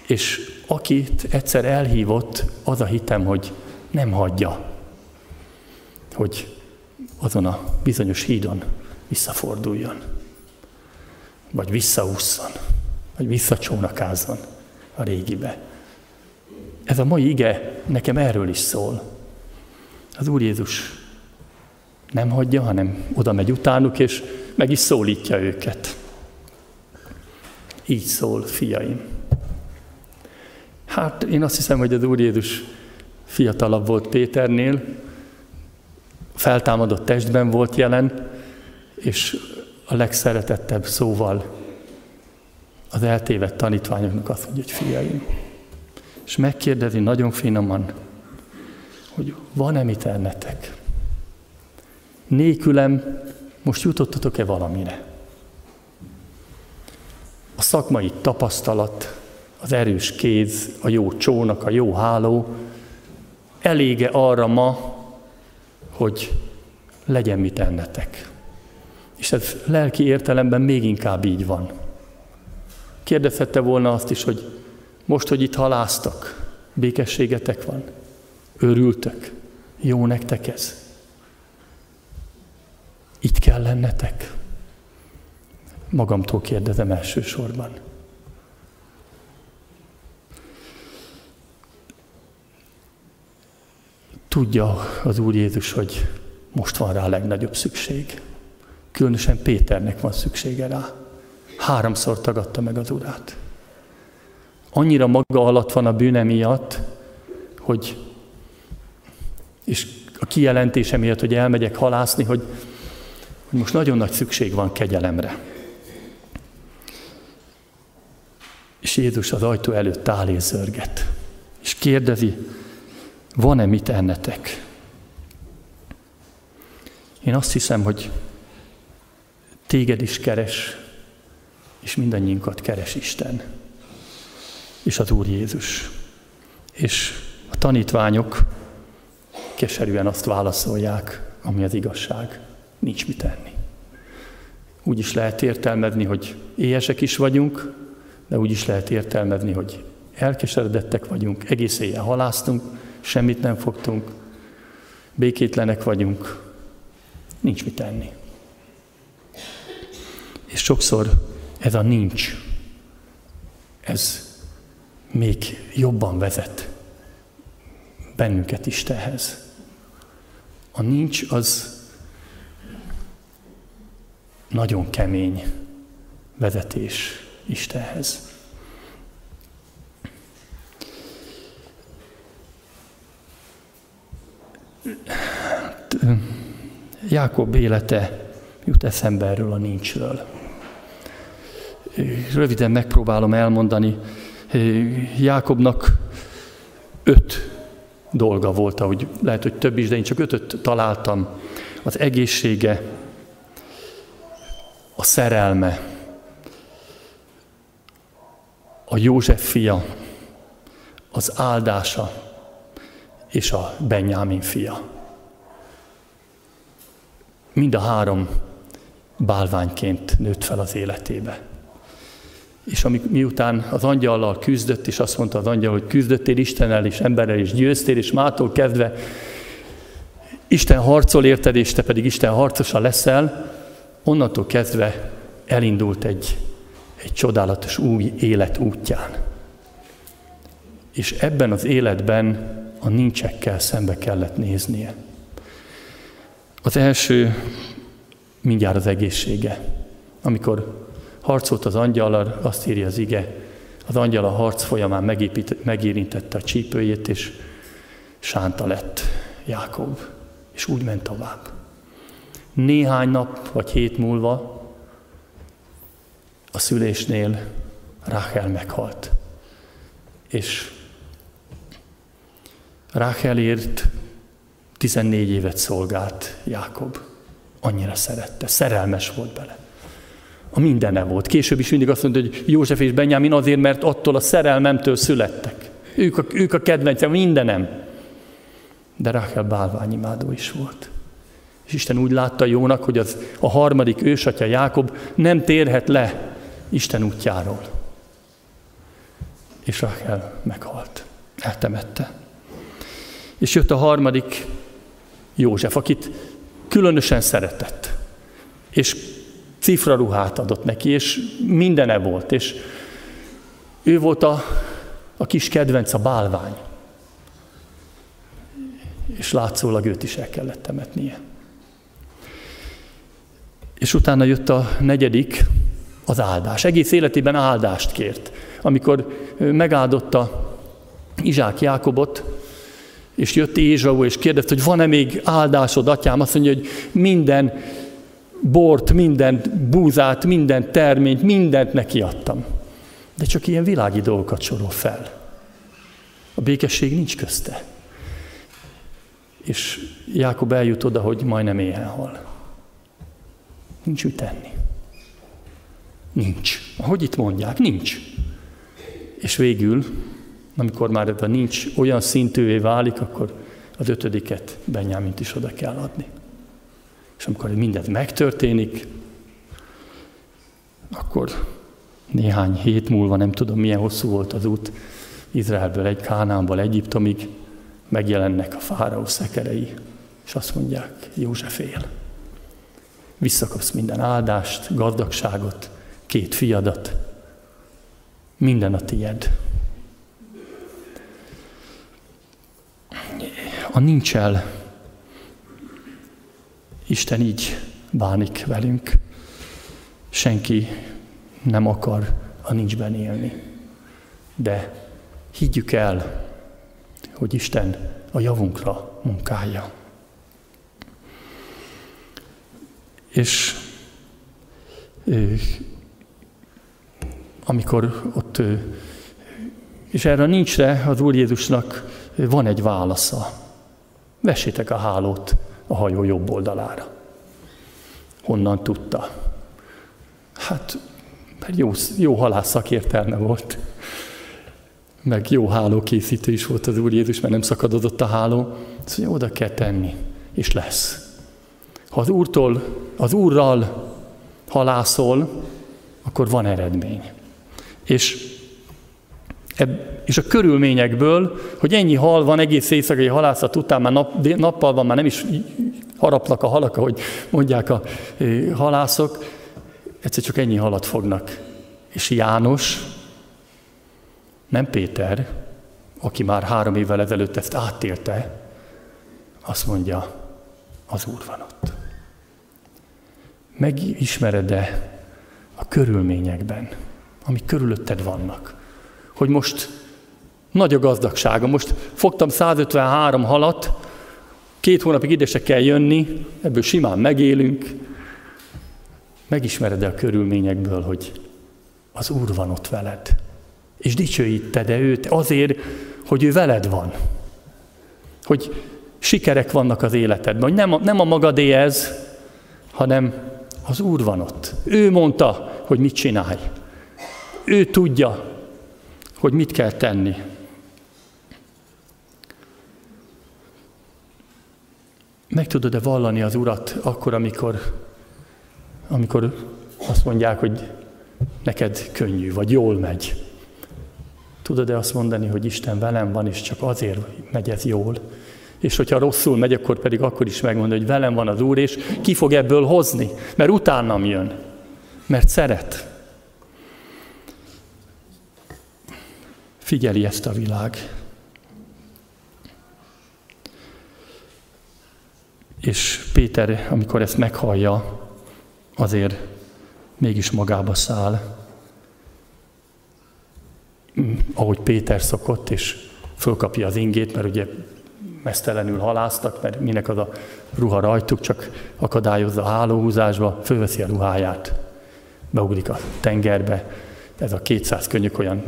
És akit egyszer elhívott, az a hitem, hogy nem hagyja, hogy azon a bizonyos hídon visszaforduljon, vagy visszaússzon, vagy visszacsónakázzon a régibe. Ez a mai ige nekem erről is szól. Az Úr Jézus nem hagyja, hanem oda megy utánuk, és meg is szólítja őket. Így szól, fiaim. Hát én azt hiszem, hogy az Úr Jézus fiatalabb volt Péternél, feltámadott testben volt jelen, és a legszeretettebb szóval az eltévedt tanítványoknak azt mondja, hogy fiaim. És megkérdezi nagyon finoman, hogy van-e mit ennetek? Nélkülem most jutottatok-e valamire? A szakmai tapasztalat, az erős kéz, a jó csónak, a jó háló, elége arra ma, hogy legyen mit ennetek. És ez lelki értelemben még inkább így van. Kérdezhette volna azt is, hogy most, hogy itt haláztak, békességetek van, örültök, jó nektek ez. Itt kell lennetek. magamtól kérdezem elsősorban. Tudja az Úr Jézus, hogy most van rá a legnagyobb szükség. Különösen Péternek van szüksége rá. Háromszor tagadta meg az Urát. Annyira maga alatt van a bűne miatt, hogy és a kijelentése miatt, hogy elmegyek halászni, hogy, hogy most nagyon nagy szükség van kegyelemre. És Jézus az ajtó előtt áll és zörget. És kérdezi, van-e mit ennetek? Én azt hiszem, hogy téged is keres, és mindannyiunkat keres Isten, és az Úr Jézus. És a tanítványok keserűen azt válaszolják, ami az igazság. Nincs mit tenni. Úgy is lehet értelmezni, hogy éhesek is vagyunk, de úgy is lehet értelmezni, hogy elkeseredettek vagyunk, egész éjjel haláztunk, semmit nem fogtunk, békétlenek vagyunk, nincs mit tenni. És sokszor ez a nincs, ez még jobban vezet bennünket Istenhez. A nincs az nagyon kemény vezetés Istenhez. Jákob élete jut eszembe erről a nincsről. Röviden megpróbálom elmondani. Jákobnak öt dolga volt, ahogy lehet, hogy több is, de én csak ötöt találtam. Az egészsége, a szerelme, a József fia, az áldása és a Benyámin fia. Mind a három bálványként nőtt fel az életébe. És ami, miután az angyallal küzdött, és azt mondta az angyal, hogy küzdöttél Istennel és emberrel, és győztél, és mától kezdve Isten harcol érted, és te pedig Isten harcosa leszel, onnantól kezdve elindult egy, egy csodálatos új élet útján. És ebben az életben a nincsekkel szembe kellett néznie. Az első mindjárt az egészsége. Amikor harcolt az angyal, azt írja az ige, az angyal a harc folyamán megérintette a csípőjét, és sánta lett Jákob, és úgy ment tovább. Néhány nap vagy hét múlva a szülésnél Ráhel meghalt. És Ráhelért 14 évet szolgált Jákob. Annyira szerette, szerelmes volt bele a mindene volt. Később is mindig azt mondta, hogy József és Benyámin azért, mert attól a szerelmemtől születtek. Ők a, ők a kedvencem, mindenem. De Rachel bálványimádó is volt. És Isten úgy látta jónak, hogy az a harmadik ősatya Jákob nem térhet le Isten útjáról. És Rachel meghalt. Eltemette. És jött a harmadik József, akit különösen szeretett. És cifra ruhát adott neki, és mindene volt, és ő volt a, a kis kedvenc, a bálvány. És látszólag őt is el kellett temetnie. És utána jött a negyedik, az áldás. Egész életében áldást kért. Amikor megáldotta Izsák Jákobot, és jött Ézsau, és kérdezte, hogy van-e még áldásod, atyám? Azt mondja, hogy minden bort, mindent, búzát, minden terményt, mindent neki adtam. De csak ilyen világi dolgokat sorol fel. A békesség nincs közte. És Jákob eljut oda, hogy majdnem éhen hal. Nincs mit tenni. Nincs. Hogy itt mondják? Nincs. És végül, amikor már a nincs olyan szintűvé válik, akkor az ötödiket Benyámint is oda kell adni. És amikor mindez megtörténik, akkor néhány hét múlva, nem tudom milyen hosszú volt az út, Izraelből egy Kánánból Egyiptomig megjelennek a fáraó szekerei, és azt mondják, József él. Visszakapsz minden áldást, gazdagságot, két fiadat, minden a tied. A nincs el, Isten így bánik velünk. Senki nem akar a nincsben élni. De higgyük el, hogy Isten a javunkra munkálja. És amikor ott, és erre nincsre az Úr Jézusnak van egy válasza. Vessétek a hálót a hajó jobb oldalára. Honnan tudta? Hát, mert jó, jó halász szakértelme volt. Meg jó hálókészítő is volt az Úr Jézus, mert nem szakadott a háló. Szóval oda kell tenni, és lesz. Ha az Úrtól, az Úrral halászol, akkor van eredmény. És, és a körülményekből, hogy ennyi hal van egész éjszakai halászat után, már nap, nappal van, már nem is harapnak a halak, ahogy mondják a halászok, egyszer csak ennyi halat fognak. És János, nem Péter, aki már három évvel ezelőtt ezt átélte, azt mondja, az Úr van ott. Megismered-e a körülményekben, amik körülötted vannak, hogy most nagy a gazdagsága. Most fogtam 153 halat, két hónapig ide se kell jönni, ebből simán megélünk. Megismered-e a körülményekből, hogy az Úr van ott veled, és dicsőíted-e őt azért, hogy ő veled van. Hogy sikerek vannak az életedben, hogy nem a, nem a magadé ez, hanem az Úr van ott. Ő mondta, hogy mit csinálj. Ő tudja, hogy mit kell tenni. Meg tudod-e vallani az Urat akkor, amikor, amikor azt mondják, hogy neked könnyű, vagy jól megy? Tudod-e azt mondani, hogy Isten velem van, és csak azért megy ez jól? És hogyha rosszul megy, akkor pedig akkor is megmondja, hogy velem van az Úr, és ki fog ebből hozni, mert utánam jön, mert szeret. Figyeli ezt a világ. És Péter, amikor ezt meghallja, azért mégis magába száll, ahogy Péter szokott, és fölkapja az ingét, mert ugye mesztelenül haláztak, mert minek az a ruha rajtuk, csak akadályozza a hálóhúzásba, fölveszi a ruháját, beugrik a tengerbe, ez a 200 könyök olyan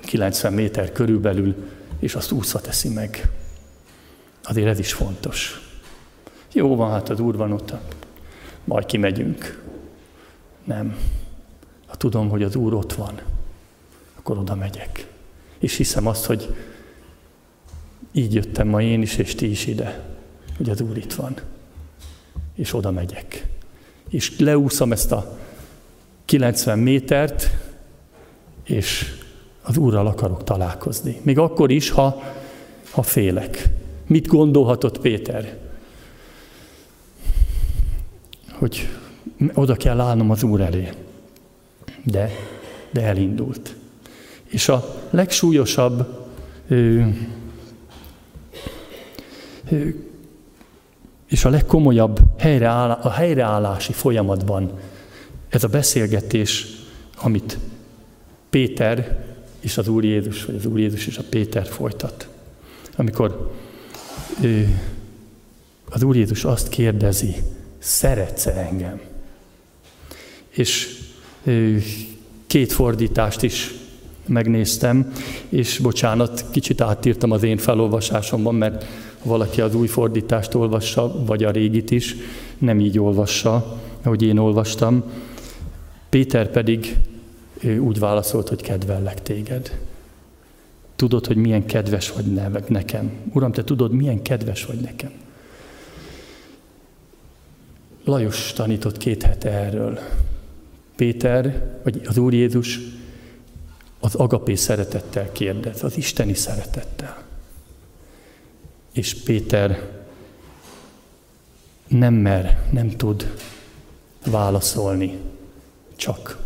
90 méter körülbelül, és azt úszva teszi meg. Azért ez is fontos. Jó van, hát az úr van ott, majd kimegyünk. Nem. Ha tudom, hogy az úr ott van, akkor oda megyek. És hiszem azt, hogy így jöttem ma én is, és ti is ide, hogy az Úr itt van. És oda megyek. És leúszom ezt a 90 métert, és az Úrral akarok találkozni. Még akkor is, ha, ha félek. Mit gondolhatott Péter? Hogy oda kell állnom az Úr elé. De, de elindult. És a legsúlyosabb ö, ö, és a legkomolyabb helyreáll, a helyreállási folyamatban ez a beszélgetés, amit Péter és az Úr Jézus, vagy az Úr Jézus és a Péter folytat. Amikor ö, az Úr Jézus azt kérdezi, szeretsz engem? És ö, két fordítást is megnéztem, és bocsánat, kicsit átírtam az én felolvasásomban, mert valaki az új fordítást olvassa, vagy a régit is, nem így olvassa, ahogy én olvastam. Péter pedig úgy válaszolt, hogy kedvellek téged. Tudod, hogy milyen kedves vagy nekem. Uram, te tudod, milyen kedves vagy nekem. Lajos tanított két hete erről. Péter, vagy az Úr Jézus az agapé szeretettel kérdez, az isteni szeretettel. És Péter nem mer, nem tud válaszolni, Csak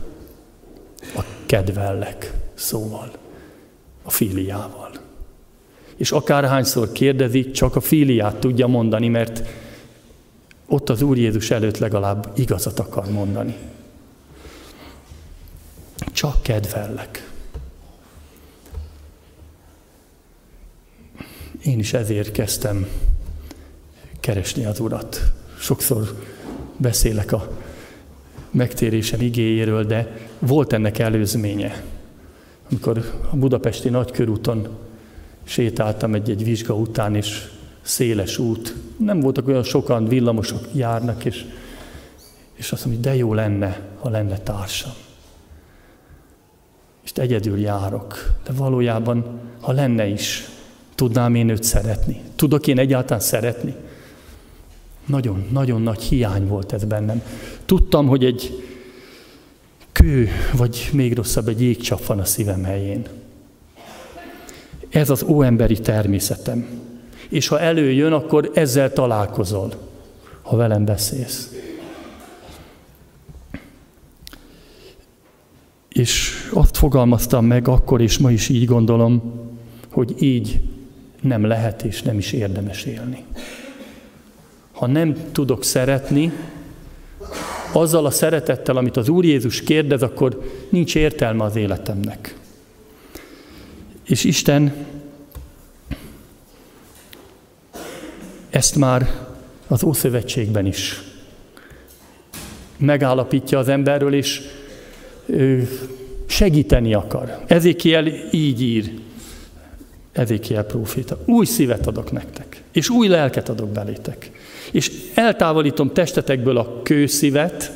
a kedvellek szóval, a filiával. És akárhányszor kérdezi, csak a filiát tudja mondani, mert ott az Úr Jézus előtt legalább igazat akar mondani. Csak kedvellek. Én is ezért kezdtem keresni az Urat. Sokszor beszélek a megtérésem igéjéről, de volt ennek előzménye. Amikor a budapesti nagykörúton sétáltam egy-egy vizsga után, és széles út, nem voltak olyan sokan, villamosok járnak, és, és azt mondom, hogy de jó lenne, ha lenne társam. És egyedül járok, de valójában, ha lenne is, tudnám én őt szeretni. Tudok én egyáltalán szeretni? Nagyon, nagyon nagy hiány volt ez bennem. Tudtam, hogy egy kő, vagy még rosszabb, egy jégcsap van a szívem helyén. Ez az óemberi természetem. És ha előjön, akkor ezzel találkozol, ha velem beszélsz. És azt fogalmaztam meg akkor, és ma is így gondolom, hogy így nem lehet és nem is érdemes élni. Ha nem tudok szeretni, azzal a szeretettel, amit az Úr Jézus kérdez, akkor nincs értelme az életemnek. És Isten ezt már az Ószövetségben is megállapítja az emberről, és segíteni akar. Ezékiel így ír, Ezékiel próféta. Új szívet adok nektek, és új lelket adok belétek. És eltávolítom testetekből a kőszívet,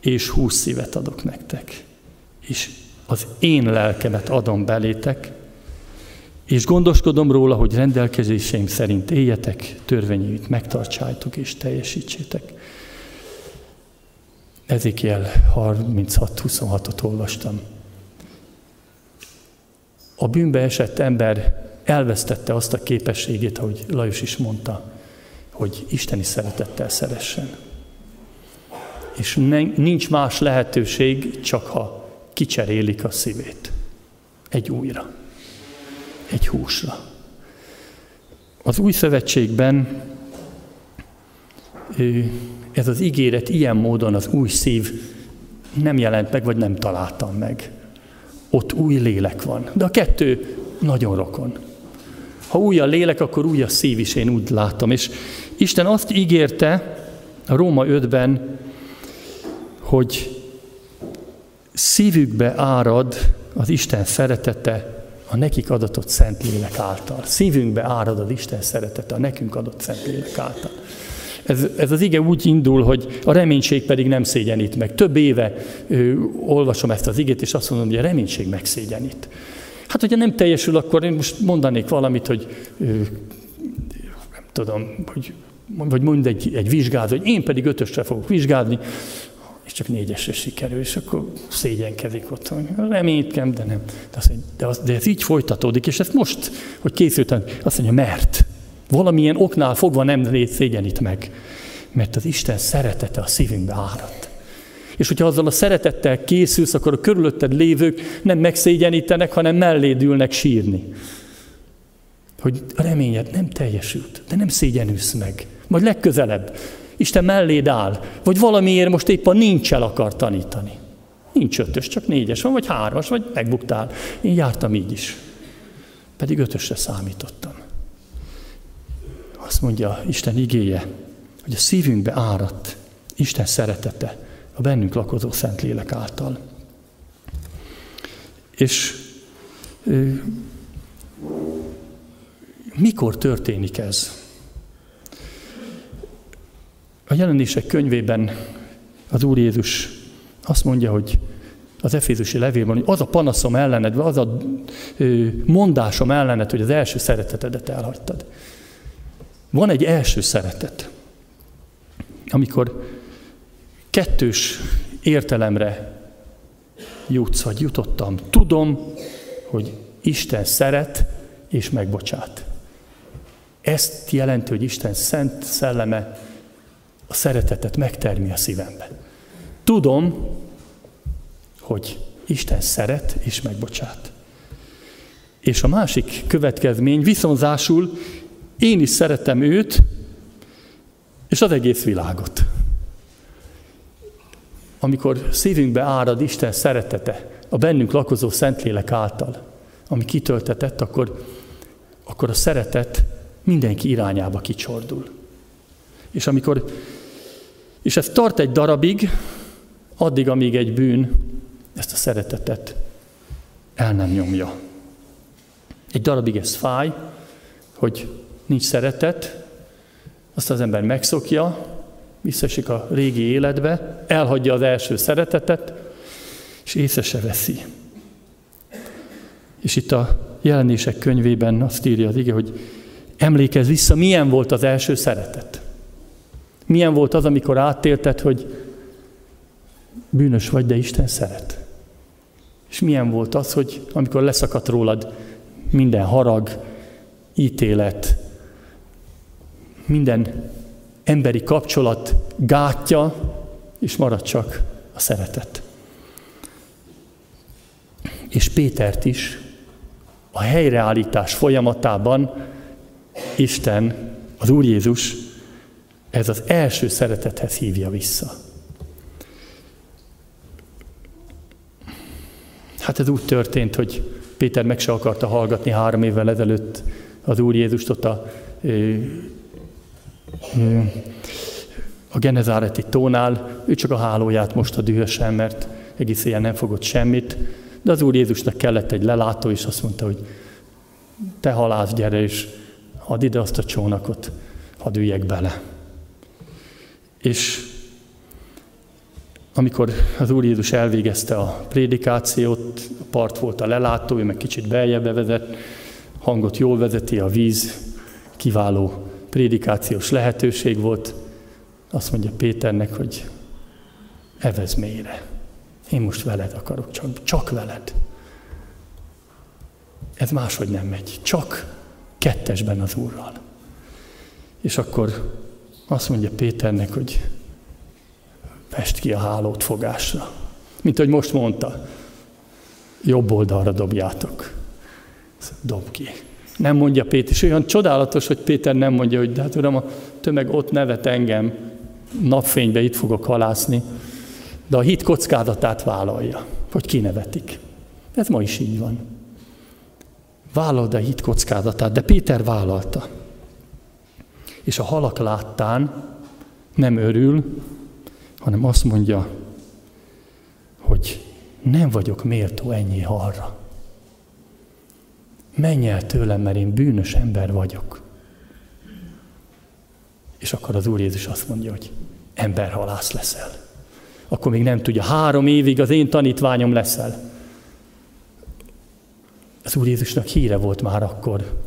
és húsz szívet adok nektek. És az én lelkemet adom belétek, és gondoskodom róla, hogy rendelkezéseim szerint éljetek, törvényeit megtartsátok és teljesítsétek. Ezékiel 36-26-ot olvastam. A bűnbe esett ember elvesztette azt a képességét, ahogy Lajos is mondta, hogy isteni szeretettel szeressen. És nincs más lehetőség, csak ha kicserélik a szívét. Egy újra. Egy húsra. Az új szövetségben ez az ígéret ilyen módon az új szív nem jelent meg, vagy nem találtam meg. Ott új lélek van. De a kettő nagyon rokon. Ha új a lélek, akkor új a szív is, én úgy látom. És Isten azt ígérte a Róma 5-ben, hogy szívükbe árad az Isten szeretete a nekik adatott szent lélek által. Szívünkbe árad az Isten szeretete a nekünk adott szent lélek által. Ez, ez az ige úgy indul, hogy a reménység pedig nem szégyenít meg. Több éve ö, olvasom ezt az igét, és azt mondom, hogy a reménység megszégyenít. Hát, hogyha nem teljesül, akkor én most mondanék valamit, hogy ö, nem tudom, hogy vagy mond egy, egy vizsgát, hogy én pedig ötösre fogok vizsgálni, és csak négyesre sikerül, és akkor szégyenkezik ott, hogy de nem. De, azt de, az, de ez így folytatódik, és ezt most, hogy készültem, azt mondja, mert valamilyen oknál fogva nem szégyenít meg, mert az Isten szeretete a szívünkbe áradt. És hogyha azzal a szeretettel készülsz, akkor a körülötted lévők nem megszégyenítenek, hanem melléd ülnek sírni. Hogy a reményed nem teljesült, de nem szégyenülsz meg. Majd legközelebb Isten melléd áll, vagy valamiért most éppen nincs el akar tanítani. Nincs ötös, csak négyes van, vagy hármas, vagy megbuktál. Én jártam így is. Pedig ötösre számítottam. Azt mondja Isten igéje, hogy a szívünkbe áradt Isten szeretete a bennünk lakozó Szentlélek által. És mikor történik ez? A jelenések könyvében az Úr Jézus azt mondja, hogy az Efézusi levélben, hogy az a panaszom ellened, vagy az a mondásom ellened, hogy az első szeretetedet elhagytad. Van egy első szeretet, amikor kettős értelemre jutsz, vagy jutottam. Tudom, hogy Isten szeret és megbocsát. Ezt jelenti, hogy Isten szent szelleme a szeretetet megtermi a szívembe. Tudom, hogy Isten szeret és megbocsát. És a másik következmény viszonzásul én is szeretem őt, és az egész világot. Amikor szívünkbe árad Isten szeretete, a bennünk lakozó Szentlélek által, ami kitöltetett, akkor, akkor a szeretet mindenki irányába kicsordul. És amikor, és ez tart egy darabig, addig, amíg egy bűn ezt a szeretetet el nem nyomja. Egy darabig ez fáj, hogy nincs szeretet, azt az ember megszokja, visszaesik a régi életbe, elhagyja az első szeretetet, és észre se veszi. És itt a jelenések könyvében azt írja az ige, hogy emlékezz vissza, milyen volt az első szeretet. Milyen volt az, amikor átélted, hogy bűnös vagy, de Isten szeret. És milyen volt az, hogy amikor leszakadt rólad minden harag, ítélet, minden emberi kapcsolat gátja, és marad csak a szeretet. És Pétert is a helyreállítás folyamatában Isten, az Úr Jézus, ez az első szeretethez hívja vissza. Hát ez úgy történt, hogy Péter meg se akarta hallgatni három évvel ezelőtt az Úr Jézust ott a, a Genezáreti tónál. Ő csak a hálóját most a dühösen, mert egész ilyen nem fogott semmit. De az Úr Jézusnak kellett egy lelátó, és azt mondta, hogy te halász, gyere, és add ide azt a csónakot, hadd üljek bele. És amikor az Úr Jézus elvégezte a prédikációt, a part volt a lelátó, ő meg kicsit beljebb vezet, hangot jól vezeti, a víz kiváló prédikációs lehetőség volt. Azt mondja Péternek, hogy evez mélyre. Én most veled akarok, csak, csak veled. Ez máshogy nem megy, csak kettesben az Úrral. És akkor azt mondja Péternek, hogy fest ki a hálót fogásra. Mint hogy most mondta, jobb oldalra dobjátok. Dob ki. Nem mondja Péter, és olyan csodálatos, hogy Péter nem mondja, hogy de hát uram, a tömeg ott nevet engem, napfénybe itt fogok halászni, de a hit kockázatát vállalja, hogy kinevetik. Ez ma is így van. Vállald a hit kockázatát, de Péter vállalta. És a halak láttán nem örül, hanem azt mondja, hogy nem vagyok méltó ennyi halra. Menj el tőlem, mert én bűnös ember vagyok. És akkor az Úr Jézus azt mondja, hogy emberhalász leszel. Akkor még nem tudja, három évig az én tanítványom leszel. Az Úr Jézusnak híre volt már akkor.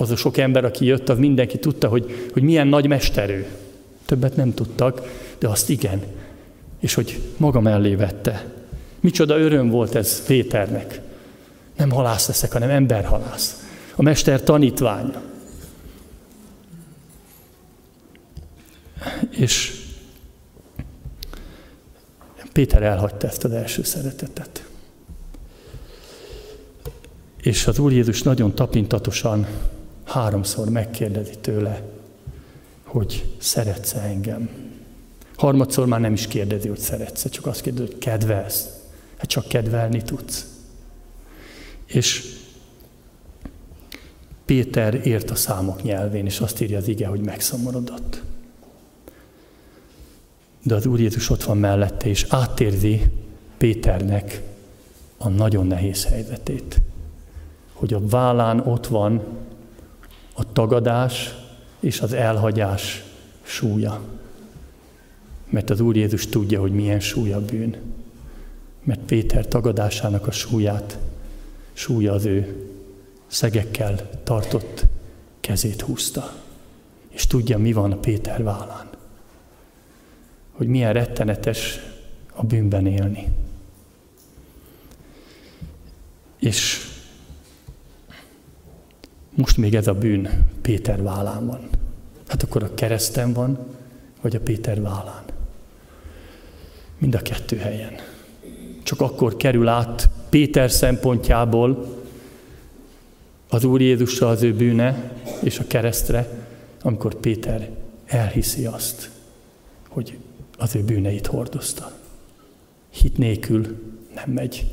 Az a sok ember, aki jött, az mindenki tudta, hogy, hogy milyen nagy mesterő. Többet nem tudtak, de azt igen. És hogy maga mellé vette. Micsoda öröm volt ez Péternek. Nem halász leszek, hanem emberhalász. A mester tanítványa. És Péter elhagyta ezt az első szeretetet. És az Úr Jézus nagyon tapintatosan háromszor megkérdezi tőle, hogy szeretsz-e engem. Harmadszor már nem is kérdezi, hogy szeretsz csak azt kérdezi, hogy kedvelsz. Hát csak kedvelni tudsz. És Péter ért a számok nyelvén, és azt írja az ige, hogy megszomorodott. De az Úr Jézus ott van mellette, és átérzi Péternek a nagyon nehéz helyzetét. Hogy a vállán ott van a tagadás és az elhagyás súlya. Mert az Úr Jézus tudja, hogy milyen súly a bűn. Mert Péter tagadásának a súlyát, súlya az ő szegekkel tartott kezét húzta. És tudja, mi van a Péter vállán. Hogy milyen rettenetes a bűnben élni. És most még ez a bűn Péter vállán van. Hát akkor a kereszten van, vagy a Péter vállán. Mind a kettő helyen. csak akkor kerül át Péter szempontjából az Úr Jézusra az ő bűne és a keresztre, amikor Péter elhiszi azt, hogy az ő bűneit hordozta. Hit nélkül nem megy.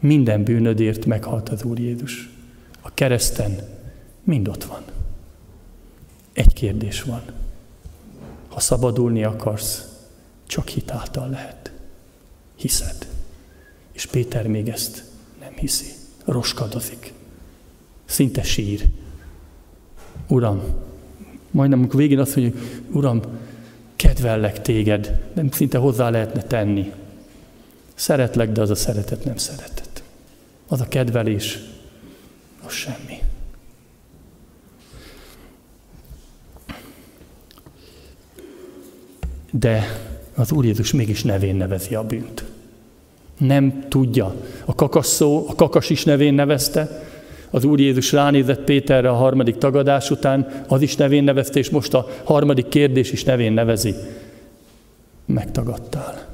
Minden bűnödért meghalt az Úr Jézus. A kereszten mind ott van. Egy kérdés van. Ha szabadulni akarsz, csak hitáltal lehet. Hiszed. És Péter még ezt nem hiszi. Roskadozik. Szinte sír. Uram, majdnem amikor végén azt mondja, Uram, kedvellek téged, nem szinte hozzá lehetne tenni. Szeretlek, de az a szeretet nem szeretet. Az a kedvelés, az semmi. De az Úr Jézus mégis nevén nevezi a bűnt. Nem tudja. A kakas szó, a kakas is nevén nevezte, az Úr Jézus ránézett Péterre a harmadik tagadás után, az is nevén nevezte, és most a harmadik kérdés is nevén nevezi. Megtagadtál.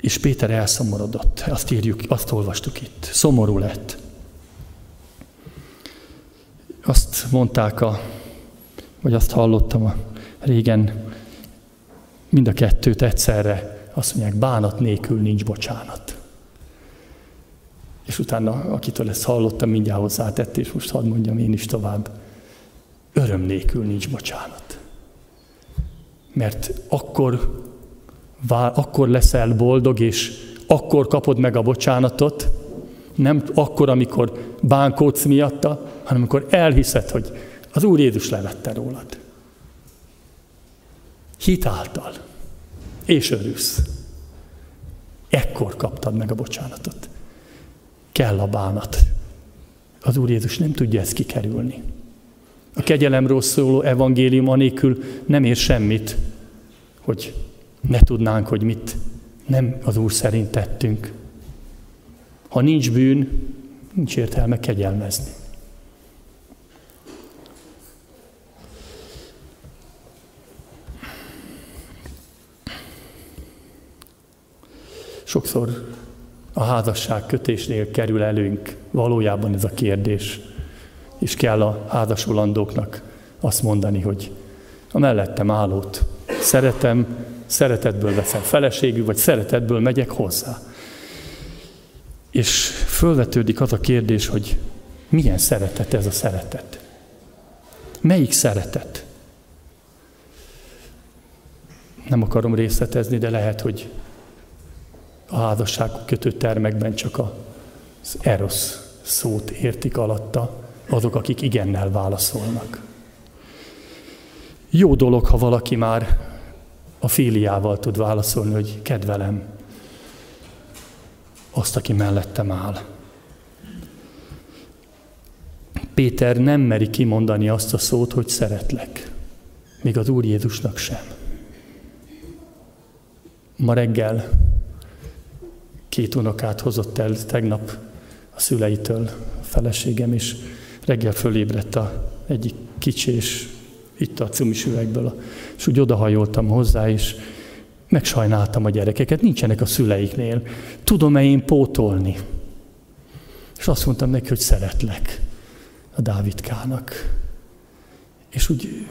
És Péter elszomorodott. Azt írjuk, azt olvastuk itt. Szomorú lett. Azt mondták a, vagy azt hallottam a régen, mind a kettőt egyszerre. Azt mondják, bánat nélkül nincs bocsánat. És utána, akitől ezt hallottam, mindjárt hozzátett, és most hadd mondjam én is tovább. Öröm nélkül nincs bocsánat. Mert akkor, akkor leszel boldog, és akkor kapod meg a bocsánatot, nem akkor, amikor bánkódsz miatta, hanem amikor elhiszed, hogy az Úr Jézus levette rólad. Hitáltal. És örülsz. Ekkor kaptad meg a bocsánatot kell a bánat. Az Úr Jézus nem tudja ezt kikerülni. A kegyelemről szóló evangélium anélkül nem ér semmit, hogy ne tudnánk, hogy mit nem az Úr szerint tettünk. Ha nincs bűn, nincs értelme kegyelmezni. Sokszor a házasság kötésnél kerül előnk valójában ez a kérdés. És kell a házasulandóknak azt mondani, hogy a mellettem állót szeretem, szeretetből veszem feleségül, vagy szeretetből megyek hozzá. És fölvetődik az a kérdés, hogy milyen szeretet ez a szeretet? Melyik szeretet? Nem akarom részletezni, de lehet, hogy a házasság kötő termekben csak az eros szót értik alatta azok, akik igennel válaszolnak. Jó dolog, ha valaki már a filiával tud válaszolni, hogy kedvelem azt, aki mellettem áll. Péter nem meri kimondani azt a szót, hogy szeretlek. Még az Úr Jézusnak sem. Ma reggel két unokát hozott el tegnap a szüleitől a feleségem, és reggel fölébredt a egyik kicsi, és itt a cumis üvegből, és úgy odahajoltam hozzá, és megsajnáltam a gyerekeket, nincsenek a szüleiknél. Tudom-e én pótolni? És azt mondtam neki, hogy szeretlek a Dávidkának. És úgy,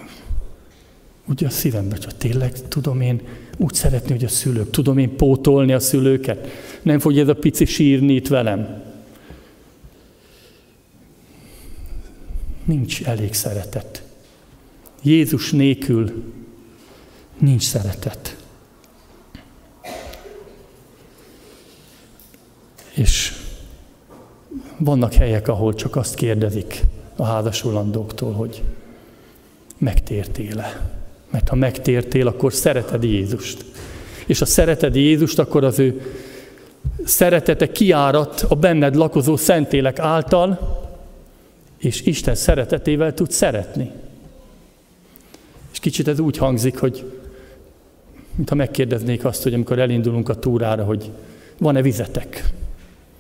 úgy a szívembe, hogy tényleg tudom én úgy szeretni, hogy a szülők, tudom én pótolni a szülőket. Nem fogja ez a pici sírni itt velem. Nincs elég szeretet. Jézus nélkül nincs szeretet. És vannak helyek, ahol csak azt kérdezik a házasulandóktól, hogy megtértél-e. Mert ha megtértél, akkor szereted Jézust. És ha szereted Jézust, akkor az ő szeretete kiárat a benned lakozó szentélek által, és Isten szeretetével tud szeretni. És kicsit ez úgy hangzik, hogy mintha megkérdeznék azt, hogy amikor elindulunk a túrára, hogy van-e vizetek?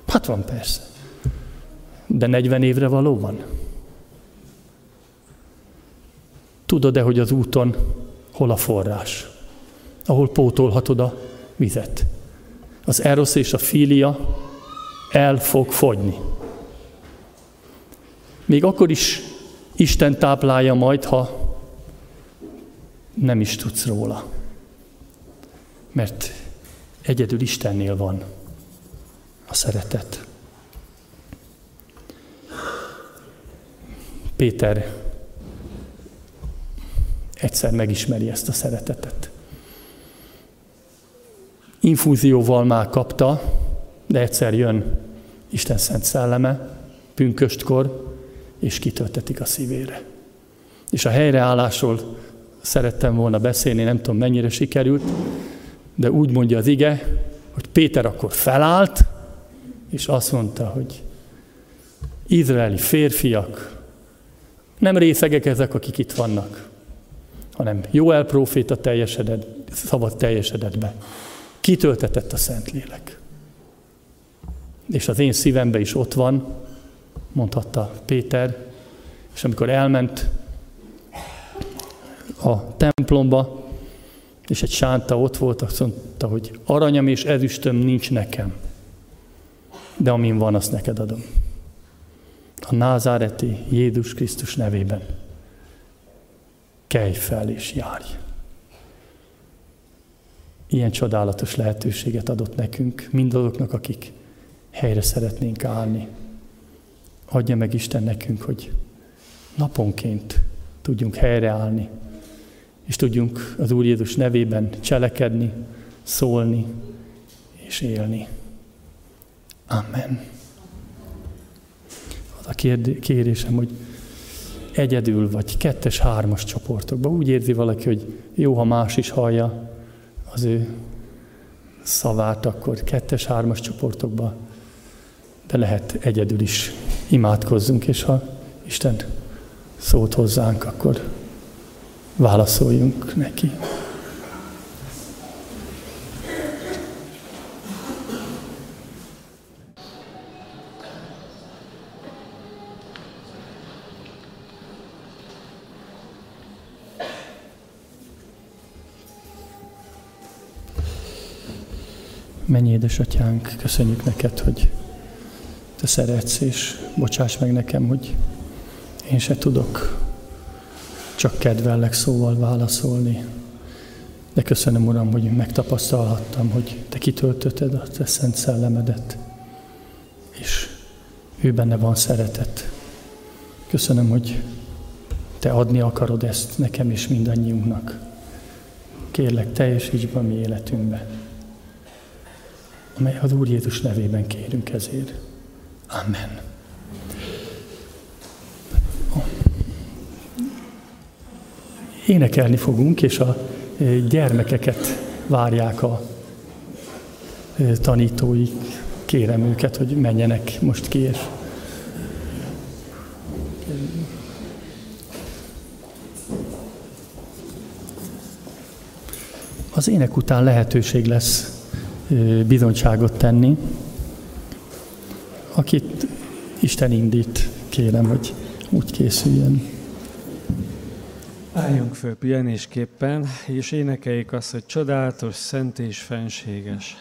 Hát van persze. De 40 évre való van. Tudod-e, hogy az úton hol a forrás? Ahol pótolhatod a vizet. Az erosz és a filia el fog fogyni. Még akkor is Isten táplálja majd, ha nem is tudsz róla. Mert egyedül Istennél van a szeretet. Péter egyszer megismeri ezt a szeretetet. Infúzióval már kapta, de egyszer jön Isten szent szelleme, pünköstkor, és kitöltetik a szívére. És a helyreállásról szerettem volna beszélni, nem tudom mennyire sikerült, de úgy mondja az ige, hogy Péter akkor felállt, és azt mondta, hogy izraeli férfiak, nem részegek ezek, akik itt vannak, hanem Joel próféta teljesedett, szabad teljesedett be. Kitöltetett a Szentlélek. És az én szívemben is ott van, mondhatta Péter, és amikor elment a templomba, és egy sánta ott volt, azt mondta, hogy aranyam és ezüstöm nincs nekem, de amin van, azt neked adom. A názáreti Jézus Krisztus nevében. Kelj fel és járj! Ilyen csodálatos lehetőséget adott nekünk, mindazoknak, akik helyre szeretnénk állni. Adja meg Isten nekünk, hogy naponként tudjunk helyreállni, és tudjunk az Úr Jézus nevében cselekedni, szólni és élni. Amen. Az a kérésem, hogy egyedül vagy kettes, hármas csoportokban úgy érzi valaki, hogy jó, ha más is hallja az ő szavát, akkor kettes, hármas csoportokban, de lehet egyedül is imádkozzunk, és ha Isten szót hozzánk, akkor válaszoljunk neki. Mennyi édesatyánk, köszönjük neked, hogy te szeretsz, és bocsáss meg nekem, hogy én se tudok csak kedvellek szóval válaszolni. De köszönöm, Uram, hogy megtapasztalhattam, hogy Te kitöltötted a Te szent szellemedet, és ő benne van szeretet. Köszönöm, hogy Te adni akarod ezt nekem és mindannyiunknak. Kérlek, teljesíts be a mi életünkbe, amely az Úr Jézus nevében kérünk ezért. Amen. Énekelni fogunk, és a gyermekeket várják a tanítóik. Kérem őket, hogy menjenek most ki, és az ének után lehetőség lesz bizonyságot tenni. Akit Isten indít, kérem, hogy úgy készüljön. Álljunk föl pihenésképpen, és énekeljük azt, hogy csodálatos, szent és fenséges.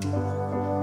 thank you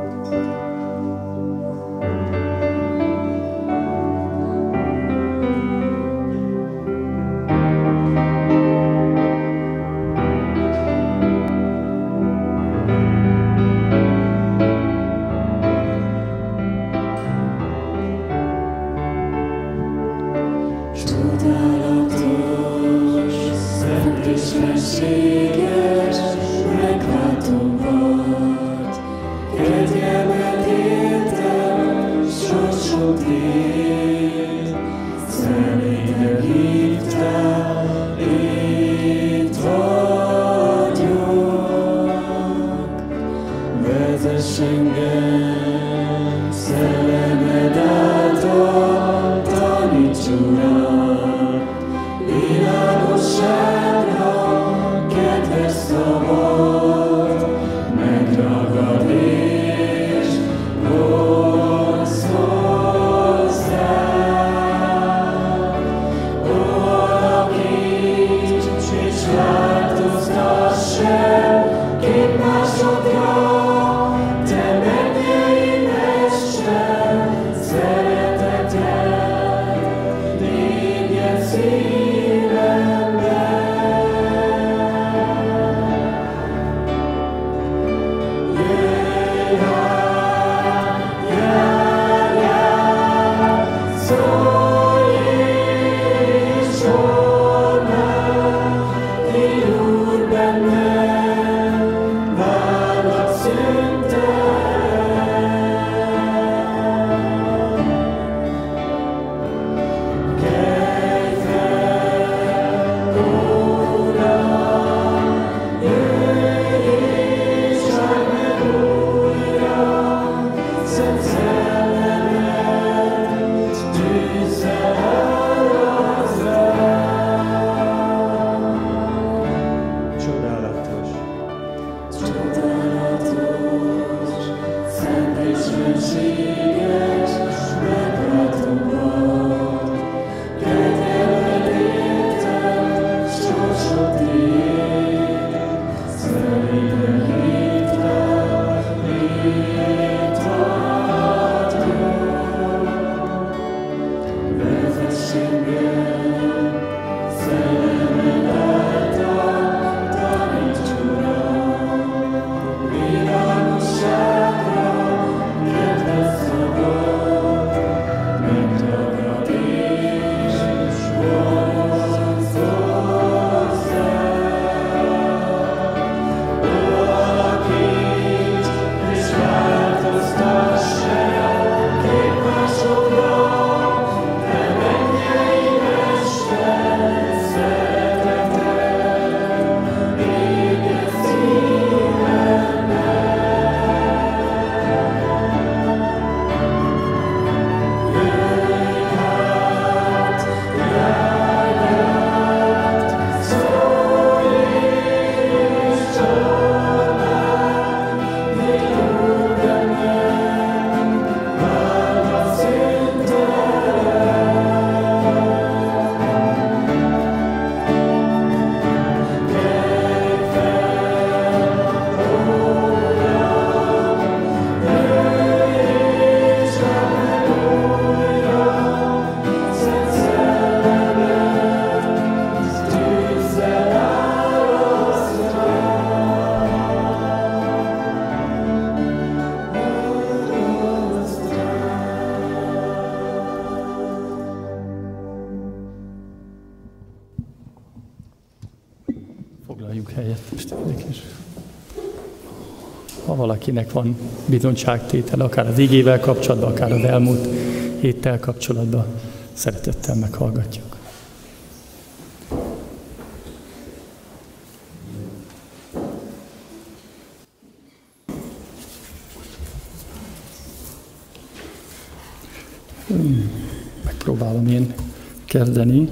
Isten áldott, szent és fenség. Akinek van bizonyságtétel, akár az igével kapcsolatban, akár az elmúlt héttel kapcsolatban, szeretettel meghallgatjuk. Megpróbálom én kezdeni.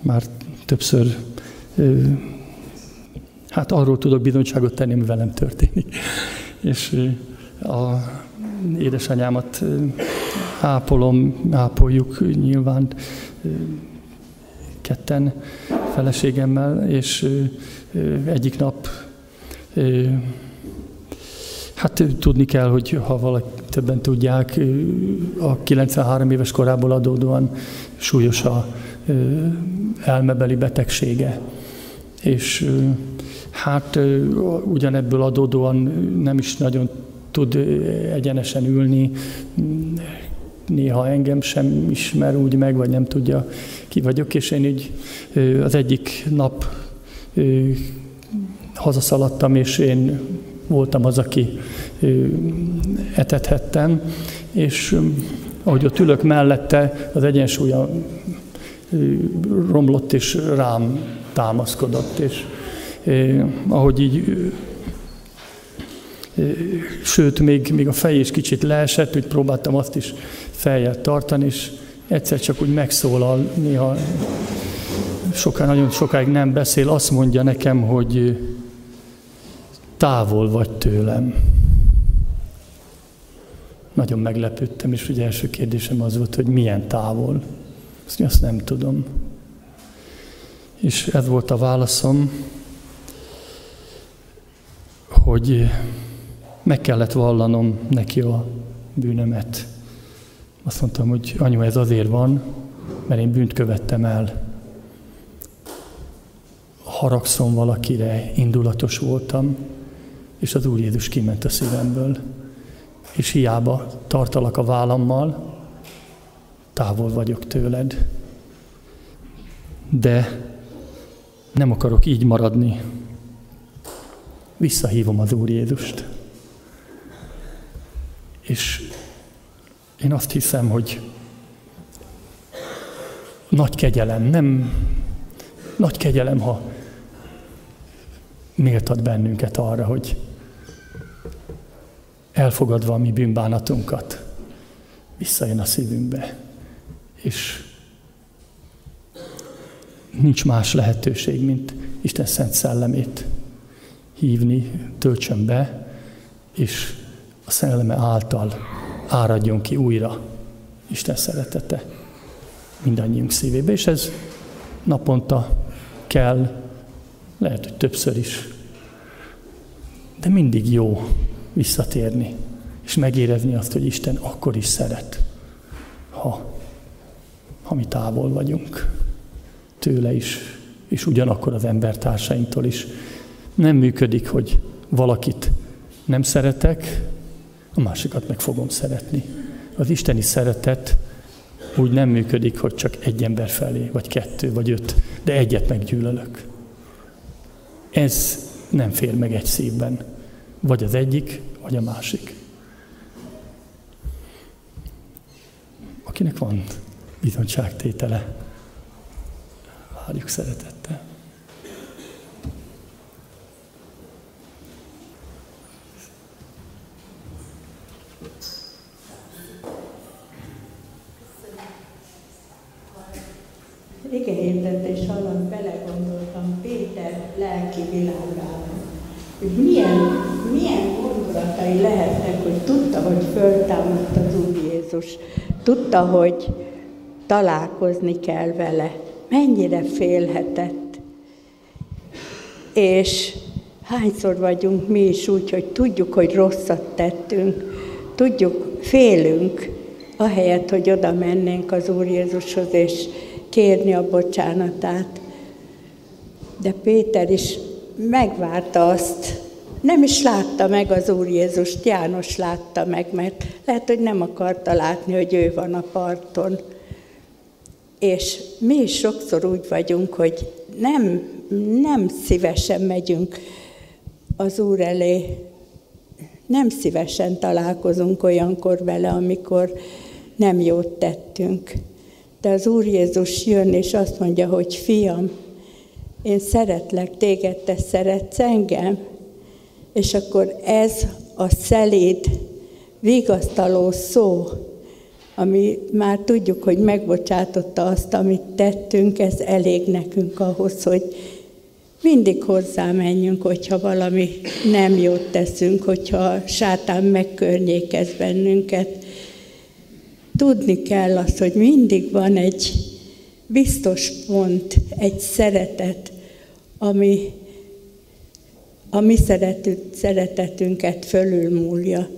Már többször hát arról tudok bizonyságot tenni, ami velem történik. És a édesanyámat ápolom, ápoljuk nyilván ketten feleségemmel, és egyik nap Hát tudni kell, hogy ha valaki többen tudják, a 93 éves korából adódóan súlyos a elmebeli betegsége. És hát ugyanebből adódóan nem is nagyon tud egyenesen ülni, néha engem sem ismer úgy meg, vagy nem tudja, ki vagyok, és én így az egyik nap hazaszaladtam, és én voltam az, aki etethettem, és ahogy ott ülök mellette, az egyensúlya romlott, és rám támaszkodott, és ahogy így sőt, még, még a fej is kicsit leesett, úgy próbáltam azt is feljel tartani, és egyszer csak úgy megszólal, néha soká, nagyon sokáig nem beszél, azt mondja nekem, hogy távol vagy tőlem. Nagyon meglepődtem, és ugye első kérdésem az volt, hogy milyen távol. Azt, azt nem tudom. És ez volt a válaszom, hogy meg kellett vallanom neki a bűnömet, Azt mondtam, hogy anyu, ez azért van, mert én bűnt követtem el. Haragszom valakire, indulatos voltam, és az Úr Jézus kiment a szívemből. És hiába tartalak a vállammal, távol vagyok tőled. De nem akarok így maradni. Visszahívom az Úr Jézust. És én azt hiszem, hogy nagy kegyelem, nem nagy kegyelem, ha méltad bennünket arra, hogy elfogadva a mi bűnbánatunkat, visszajön a szívünkbe. És nincs más lehetőség, mint Isten szent szellemét hívni, töltsön be, és a szelleme által áradjon ki újra Isten szeretete mindannyiunk szívébe, és ez naponta kell, lehet, hogy többször is, de mindig jó visszatérni, és megérezni azt, hogy Isten akkor is szeret, ha, ha mi távol vagyunk tőle is, és ugyanakkor az embertársainktól is. Nem működik, hogy valakit nem szeretek, a másikat meg fogom szeretni. Az isteni szeretet úgy nem működik, hogy csak egy ember felé, vagy kettő, vagy öt, de egyet meggyűlölök. Ez nem fér meg egy szívben. Vagy az egyik, vagy a másik. Akinek van bizonyságtétele, várjuk szeretettel. igehirdetés alatt belegondoltam Péter lelki világába, hogy milyen, milyen gondolatai lehetnek, hogy tudta, hogy föltámadt az Úr Jézus, tudta, hogy találkozni kell vele, mennyire félhetett. És hányszor vagyunk mi is úgy, hogy tudjuk, hogy rosszat tettünk, tudjuk, félünk, ahelyett, hogy oda mennénk az Úr Jézushoz, és kérni a bocsánatát. De Péter is megvárta azt, nem is látta meg az Úr Jézust, János látta meg, mert lehet, hogy nem akarta látni, hogy ő van a parton. És mi is sokszor úgy vagyunk, hogy nem, nem szívesen megyünk az Úr elé, nem szívesen találkozunk olyankor vele, amikor nem jót tettünk. De az Úr Jézus jön, és azt mondja, hogy fiam, én szeretlek téged, te szeretsz engem. És akkor ez a szelíd, vigasztaló szó, ami már tudjuk, hogy megbocsátotta azt, amit tettünk, ez elég nekünk ahhoz, hogy mindig hozzá menjünk, hogyha valami nem jót teszünk, hogyha a sátán megkörnyékez bennünket, Tudni kell azt, hogy mindig van egy biztos pont, egy szeretet, ami a mi szeretet, szeretetünket fölülmúlja.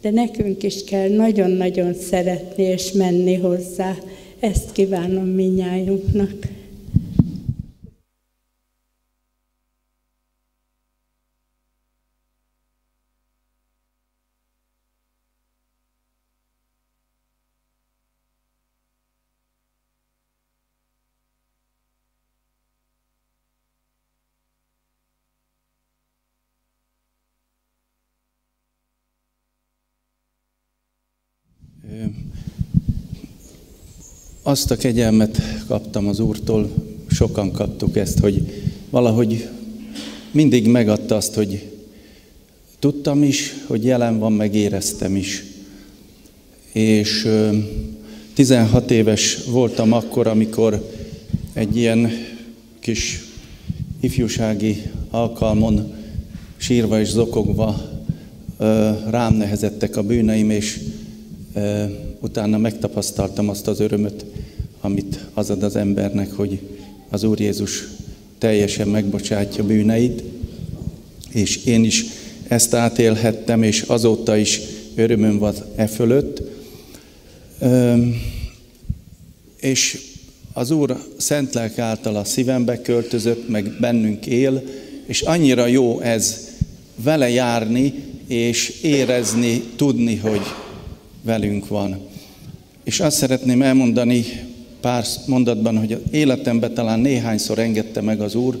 De nekünk is kell nagyon-nagyon szeretni és menni hozzá. Ezt kívánom minnyájunknak. Azt a kegyelmet kaptam az Úrtól, sokan kaptuk ezt, hogy valahogy mindig megadta azt, hogy tudtam is, hogy jelen van, megéreztem is. És 16 éves voltam akkor, amikor egy ilyen kis ifjúsági alkalmon sírva és zokogva rám nehezettek a bűneim, és utána megtapasztaltam azt az örömöt, amit az ad az embernek, hogy az Úr Jézus teljesen megbocsátja bűneit, és én is ezt átélhettem, és azóta is örömöm van e fölött. És az Úr szent lelk által a szívembe költözött, meg bennünk él, és annyira jó ez vele járni, és érezni, tudni, hogy velünk van. És azt szeretném elmondani pár mondatban, hogy életemben talán néhányszor engedte meg az Úr,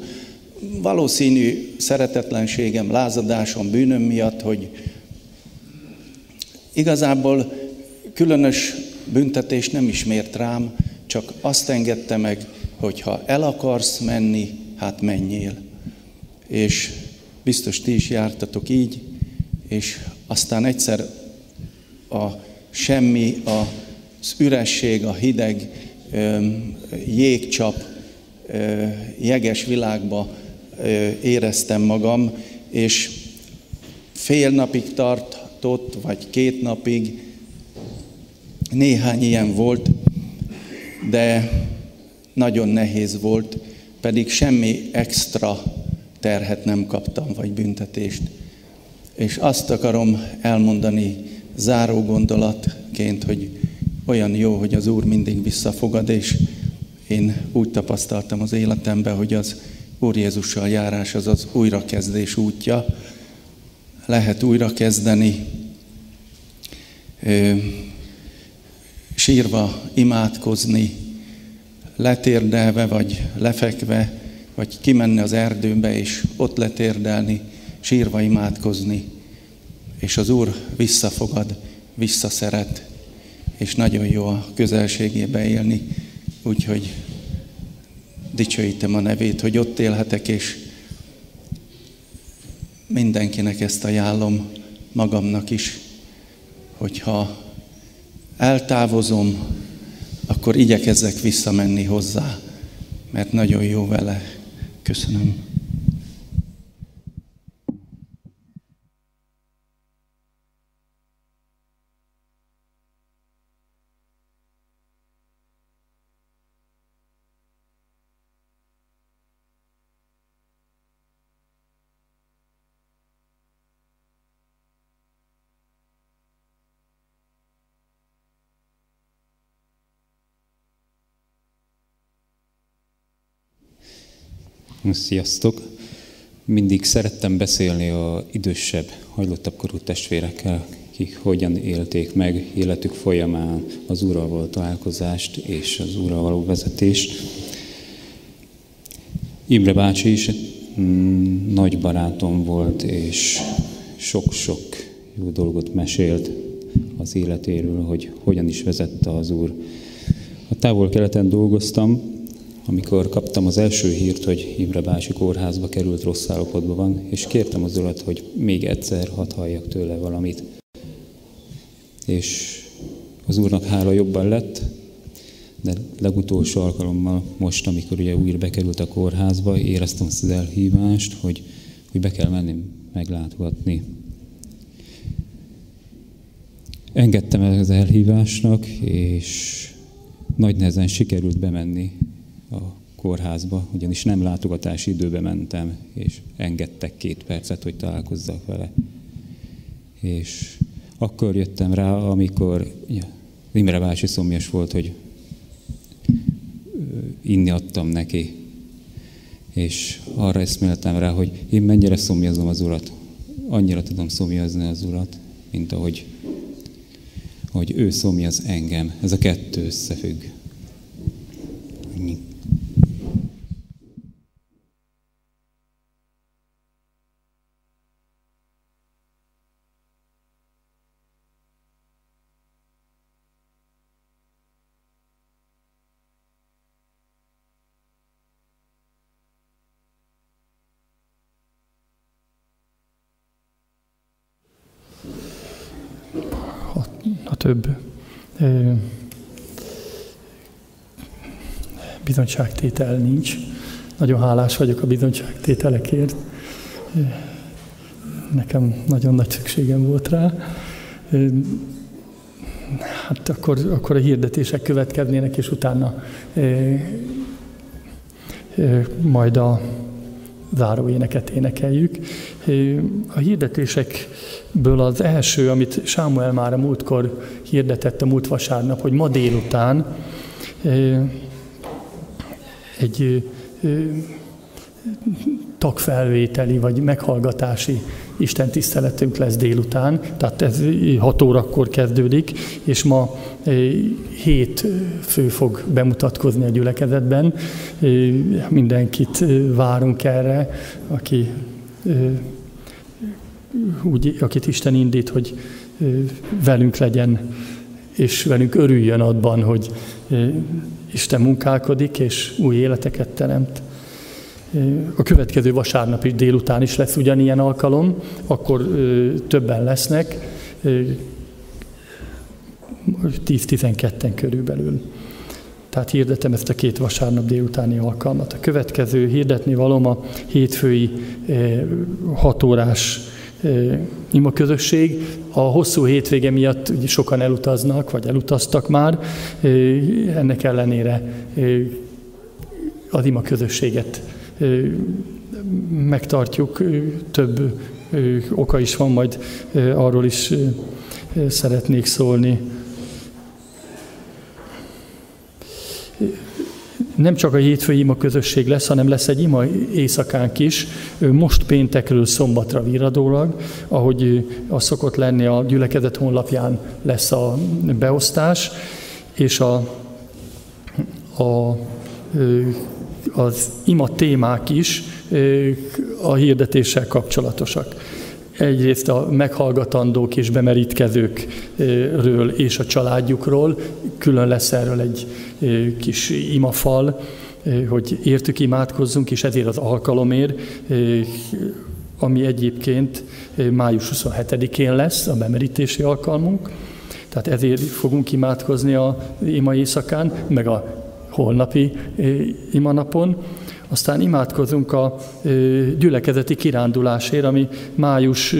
valószínű szeretetlenségem, lázadásom, bűnöm miatt, hogy igazából különös büntetés nem ismért rám, csak azt engedte meg, hogy ha el akarsz menni, hát menjél. És biztos ti is jártatok így, és aztán egyszer a semmi, az üresség, a hideg, jégcsap, jeges világba éreztem magam, és fél napig tartott, vagy két napig, néhány ilyen volt, de nagyon nehéz volt, pedig semmi extra terhet nem kaptam, vagy büntetést. És azt akarom elmondani záró gondolatként, hogy olyan jó, hogy az Úr mindig visszafogad, és én úgy tapasztaltam az életemben, hogy az Úr Jézussal járás az az újrakezdés útja. Lehet újrakezdeni, sírva imádkozni, letérdelve vagy lefekve, vagy kimenni az erdőbe és ott letérdelni, sírva imádkozni, és az Úr visszafogad, visszaszeret, és nagyon jó a közelségébe élni, úgyhogy dicsőítem a nevét, hogy ott élhetek, és mindenkinek ezt ajánlom, magamnak is, hogyha eltávozom, akkor igyekezzek visszamenni hozzá, mert nagyon jó vele. Köszönöm. Sziasztok! Mindig szerettem beszélni a idősebb, hajlottabb korú testvérekkel, akik hogyan élték meg életük folyamán az Úrral való találkozást és az Úrral való vezetést. Imre bácsi is mm, nagy barátom volt, és sok-sok jó dolgot mesélt az életéről, hogy hogyan is vezette az Úr. A távol-keleten dolgoztam, amikor kaptam az első hírt, hogy Imre bácsi kórházba került, rossz állapotban van, és kértem az urat, hogy még egyszer hadd halljak tőle valamit. És az úrnak hála jobban lett, de legutolsó alkalommal most, amikor ugye újra bekerült a kórházba, éreztem azt az elhívást, hogy, hogy be kell menni meglátogatni. Engedtem el az elhívásnak, és nagy nehezen sikerült bemenni a kórházba, ugyanis nem látogatási időbe mentem, és engedtek két percet, hogy találkozzak vele. És akkor jöttem rá, amikor Imre bácsi szomjas volt, hogy inni adtam neki. És arra eszméltem rá, hogy én mennyire szomjazom az urat. Annyira tudom szomjazni az urat, mint ahogy hogy ő szomjaz engem. Ez a kettő összefügg. Több bizonyságtétel nincs. Nagyon hálás vagyok a bizonyságtételekért. Nekem nagyon nagy szükségem volt rá. Hát akkor, akkor a hirdetések következnének, és utána majd a záróéneket énekeljük. A hirdetésekből az első, amit Sámuel már a múltkor hirdetett a múlt vasárnap, hogy ma délután egy tagfelvételi vagy meghallgatási Isten tiszteletünk lesz délután, tehát ez 6 órakor kezdődik, és ma hét fő fog bemutatkozni a gyülekezetben. Mindenkit várunk erre, aki úgy, akit Isten indít, hogy velünk legyen, és velünk örüljön abban, hogy Isten munkálkodik, és új életeket teremt. A következő vasárnap is délután is lesz ugyanilyen alkalom, akkor többen lesznek, 10-12-en körülbelül. Tehát hirdetem ezt a két vasárnap délutáni alkalmat. A következő hirdetni valom a hétfői hatórás ima közösség. A hosszú hétvége miatt sokan elutaznak, vagy elutaztak már. Ennek ellenére az ima közösséget megtartjuk, több oka is van, majd arról is szeretnék szólni. Nem csak a hétfői ima közösség lesz, hanem lesz egy ima éjszakánk is, most péntekről szombatra viradólag, ahogy az szokott lenni a gyülekezet honlapján lesz a beosztás, és a, a az ima témák is a hirdetéssel kapcsolatosak. Egyrészt a meghallgatandók és bemerítkezőkről és a családjukról, külön lesz erről egy kis imafal, hogy értük imádkozzunk, és ezért az alkalomért, ami egyébként május 27-én lesz, a bemerítési alkalmunk. Tehát ezért fogunk imádkozni a ima éjszakán, meg a holnapi imanapon. Aztán imádkozunk a gyülekezeti kirándulásért, ami május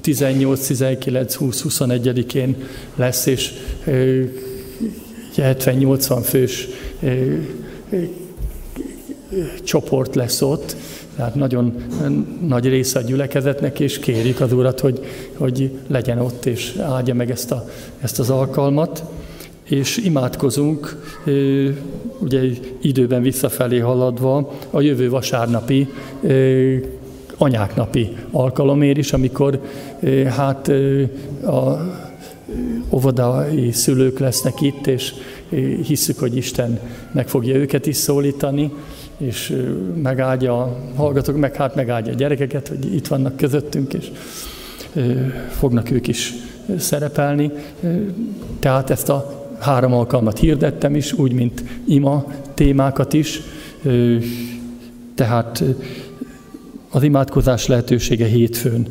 18, 19, 20, 21-én lesz, és 70-80 fős csoport lesz ott, tehát nagyon nagy része a gyülekezetnek, és kérjük az Urat, hogy, hogy legyen ott, és áldja meg ezt, a, ezt az alkalmat és imádkozunk, ugye időben visszafelé haladva, a jövő vasárnapi anyáknapi alkalomért is, amikor hát a óvodai szülők lesznek itt, és hisszük, hogy Isten meg fogja őket is szólítani, és megáldja a hallgatók, meg hát megáldja a gyerekeket, hogy itt vannak közöttünk, és fognak ők is szerepelni. Tehát ezt a három alkalmat hirdettem is, úgy, mint ima témákat is. Tehát az imádkozás lehetősége hétfőn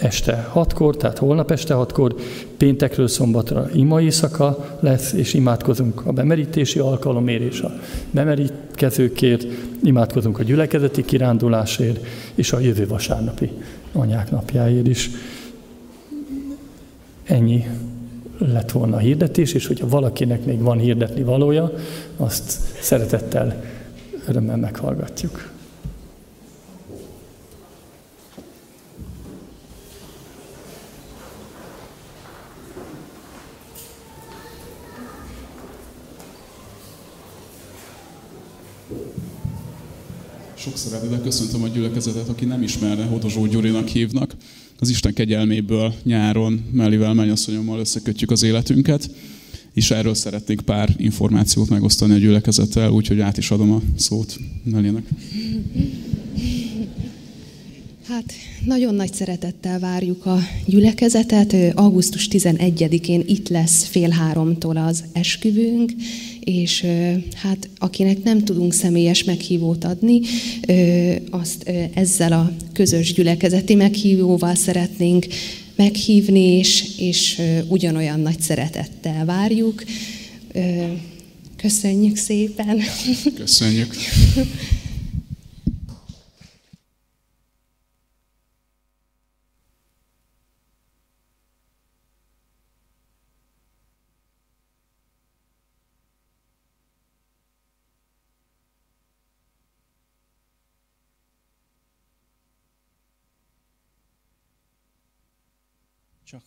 este hatkor, tehát holnap este hatkor, péntekről szombatra ima éjszaka lesz, és imádkozunk a bemerítési alkalomért és a bemerítkezőkért, imádkozunk a gyülekezeti kirándulásért, és a jövő vasárnapi anyák napjáért is. Ennyi lett volna a hirdetés, és hogyha valakinek még van hirdetni valója, azt szeretettel, örömmel meghallgatjuk. Sok szeretettel köszöntöm a gyülekezetet, aki nem ismerne, Hodozsó Gyurinak hívnak az Isten kegyelméből nyáron Mellivel mennyasszonyommal összekötjük az életünket, és erről szeretnék pár információt megosztani a gyülekezettel, úgyhogy át is adom a szót Mellinek. Hát nagyon nagy szeretettel várjuk a gyülekezetet. Augusztus 11-én itt lesz fél háromtól az esküvőnk, és hát akinek nem tudunk személyes meghívót adni, azt ezzel a közös gyülekezeti meghívóval szeretnénk meghívni, és, és ugyanolyan nagy szeretettel várjuk. Köszönjük szépen! Köszönjük! <laughs>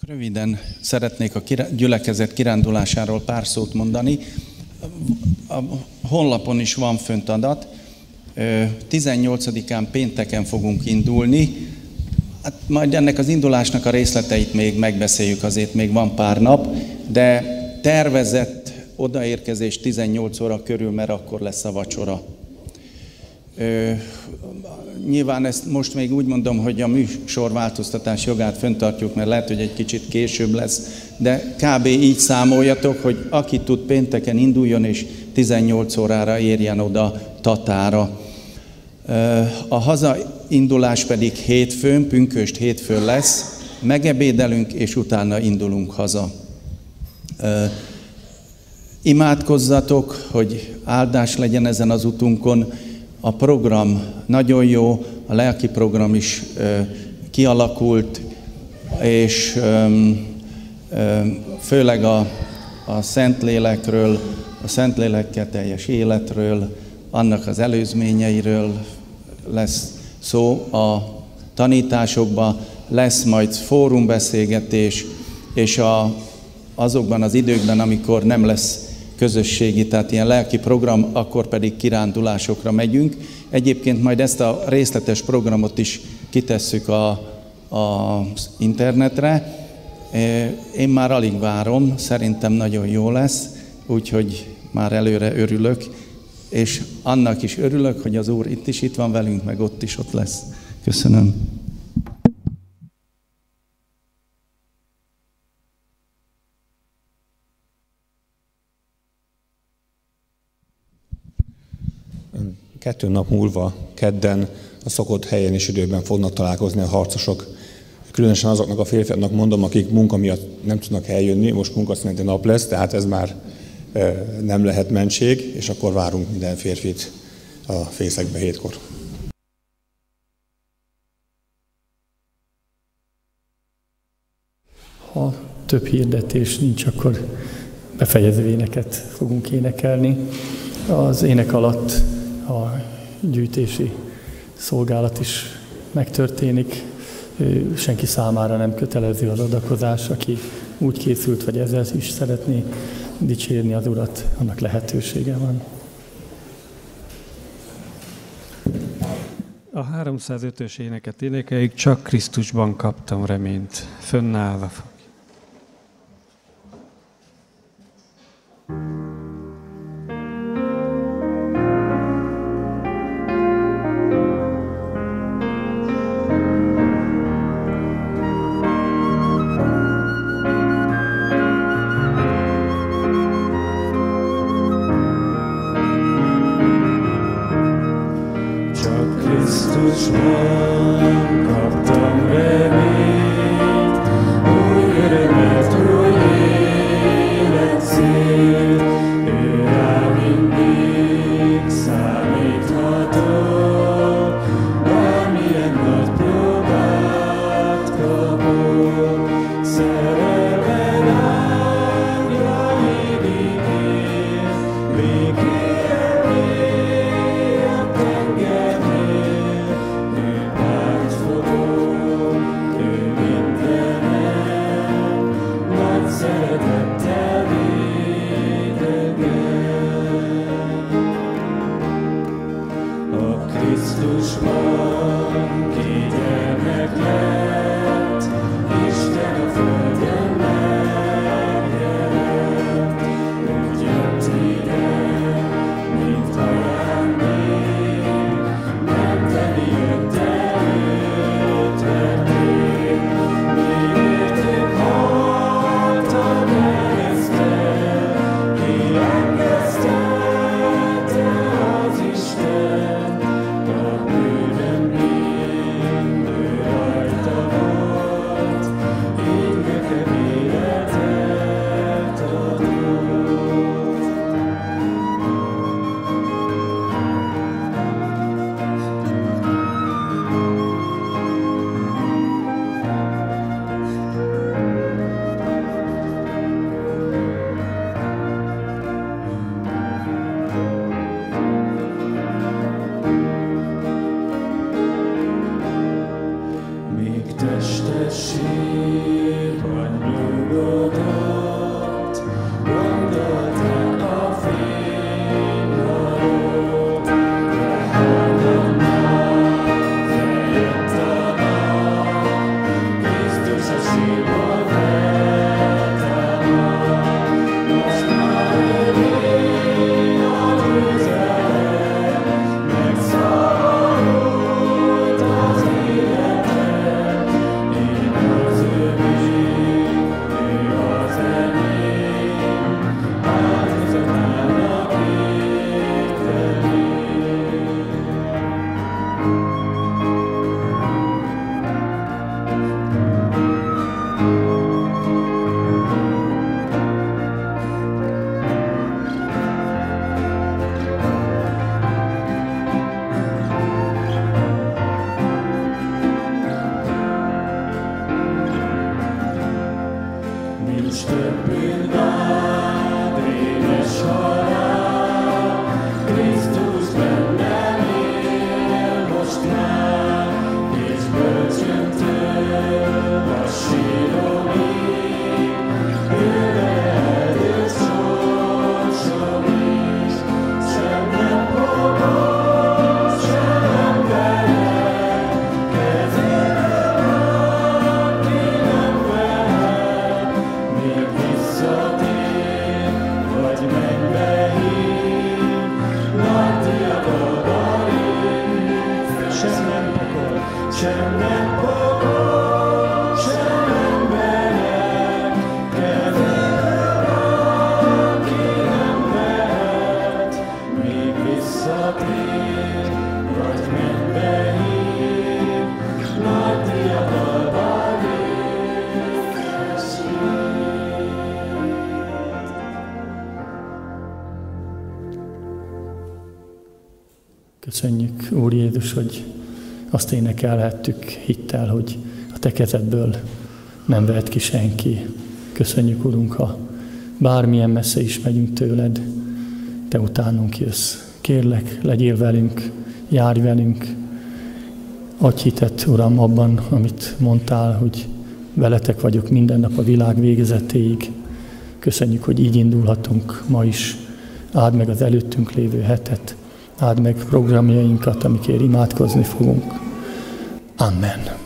röviden szeretnék a gyülekezet kirándulásáról pár szót mondani. A honlapon is van fönt adat. 18-án pénteken fogunk indulni. Hát majd ennek az indulásnak a részleteit még megbeszéljük, azért még van pár nap, de tervezett odaérkezés 18 óra körül, mert akkor lesz a vacsora. Nyilván ezt most még úgy mondom, hogy a műsorváltoztatás jogát föntartjuk, mert lehet, hogy egy kicsit később lesz, de kb. így számoljatok, hogy aki tud pénteken induljon, és 18 órára érjen oda Tatára. A hazaindulás pedig hétfőn, pünköst hétfőn lesz, megebédelünk, és utána indulunk haza. Imádkozzatok, hogy áldás legyen ezen az utunkon, a program nagyon jó, a lelki program is kialakult, és főleg a, a Szentlélekről, a Szentlélekkel teljes életről, annak az előzményeiről lesz szó a tanításokban, lesz majd fórumbeszélgetés, és a, azokban az időkben, amikor nem lesz közösségi, tehát ilyen lelki program, akkor pedig kirándulásokra megyünk. Egyébként majd ezt a részletes programot is kitesszük a, a internetre. Én már alig várom, szerintem nagyon jó lesz, úgyhogy már előre örülök, és annak is örülök, hogy az Úr itt is itt van velünk, meg ott is ott lesz. Köszönöm. Kettő nap múlva, kedden, a szokott helyen és időben fognak találkozni a harcosok. Különösen azoknak a férfiaknak mondom, akik munka miatt nem tudnak eljönni, most munkaszüneti nap lesz, tehát ez már nem lehet mentség, és akkor várunk minden férfit a fészekbe hétkor. Ha több hirdetés nincs, akkor befejező éneket fogunk énekelni. Az ének alatt a gyűjtési szolgálat is megtörténik. Senki számára nem kötelező az adakozás, aki úgy készült, vagy ezzel is szeretné dicsérni az Urat, annak lehetősége van. A 305-ös éneket énekeljük, csak Krisztusban kaptam reményt, fönnállva Krisztusban kaptam Jézus, hogy azt énekelhettük hittel, hogy a Te kezedből nem vehet ki senki. Köszönjük, Urunk, ha bármilyen messze is megyünk tőled, Te utánunk jössz. Kérlek, legyél velünk, járj velünk, adj hitet, Uram, abban, amit mondtál, hogy veletek vagyok minden nap a világ végezetéig. Köszönjük, hogy így indulhatunk ma is. Áld meg az előttünk lévő hetet, áld meg programjainkat, amikért imádkozni fogunk. Amen.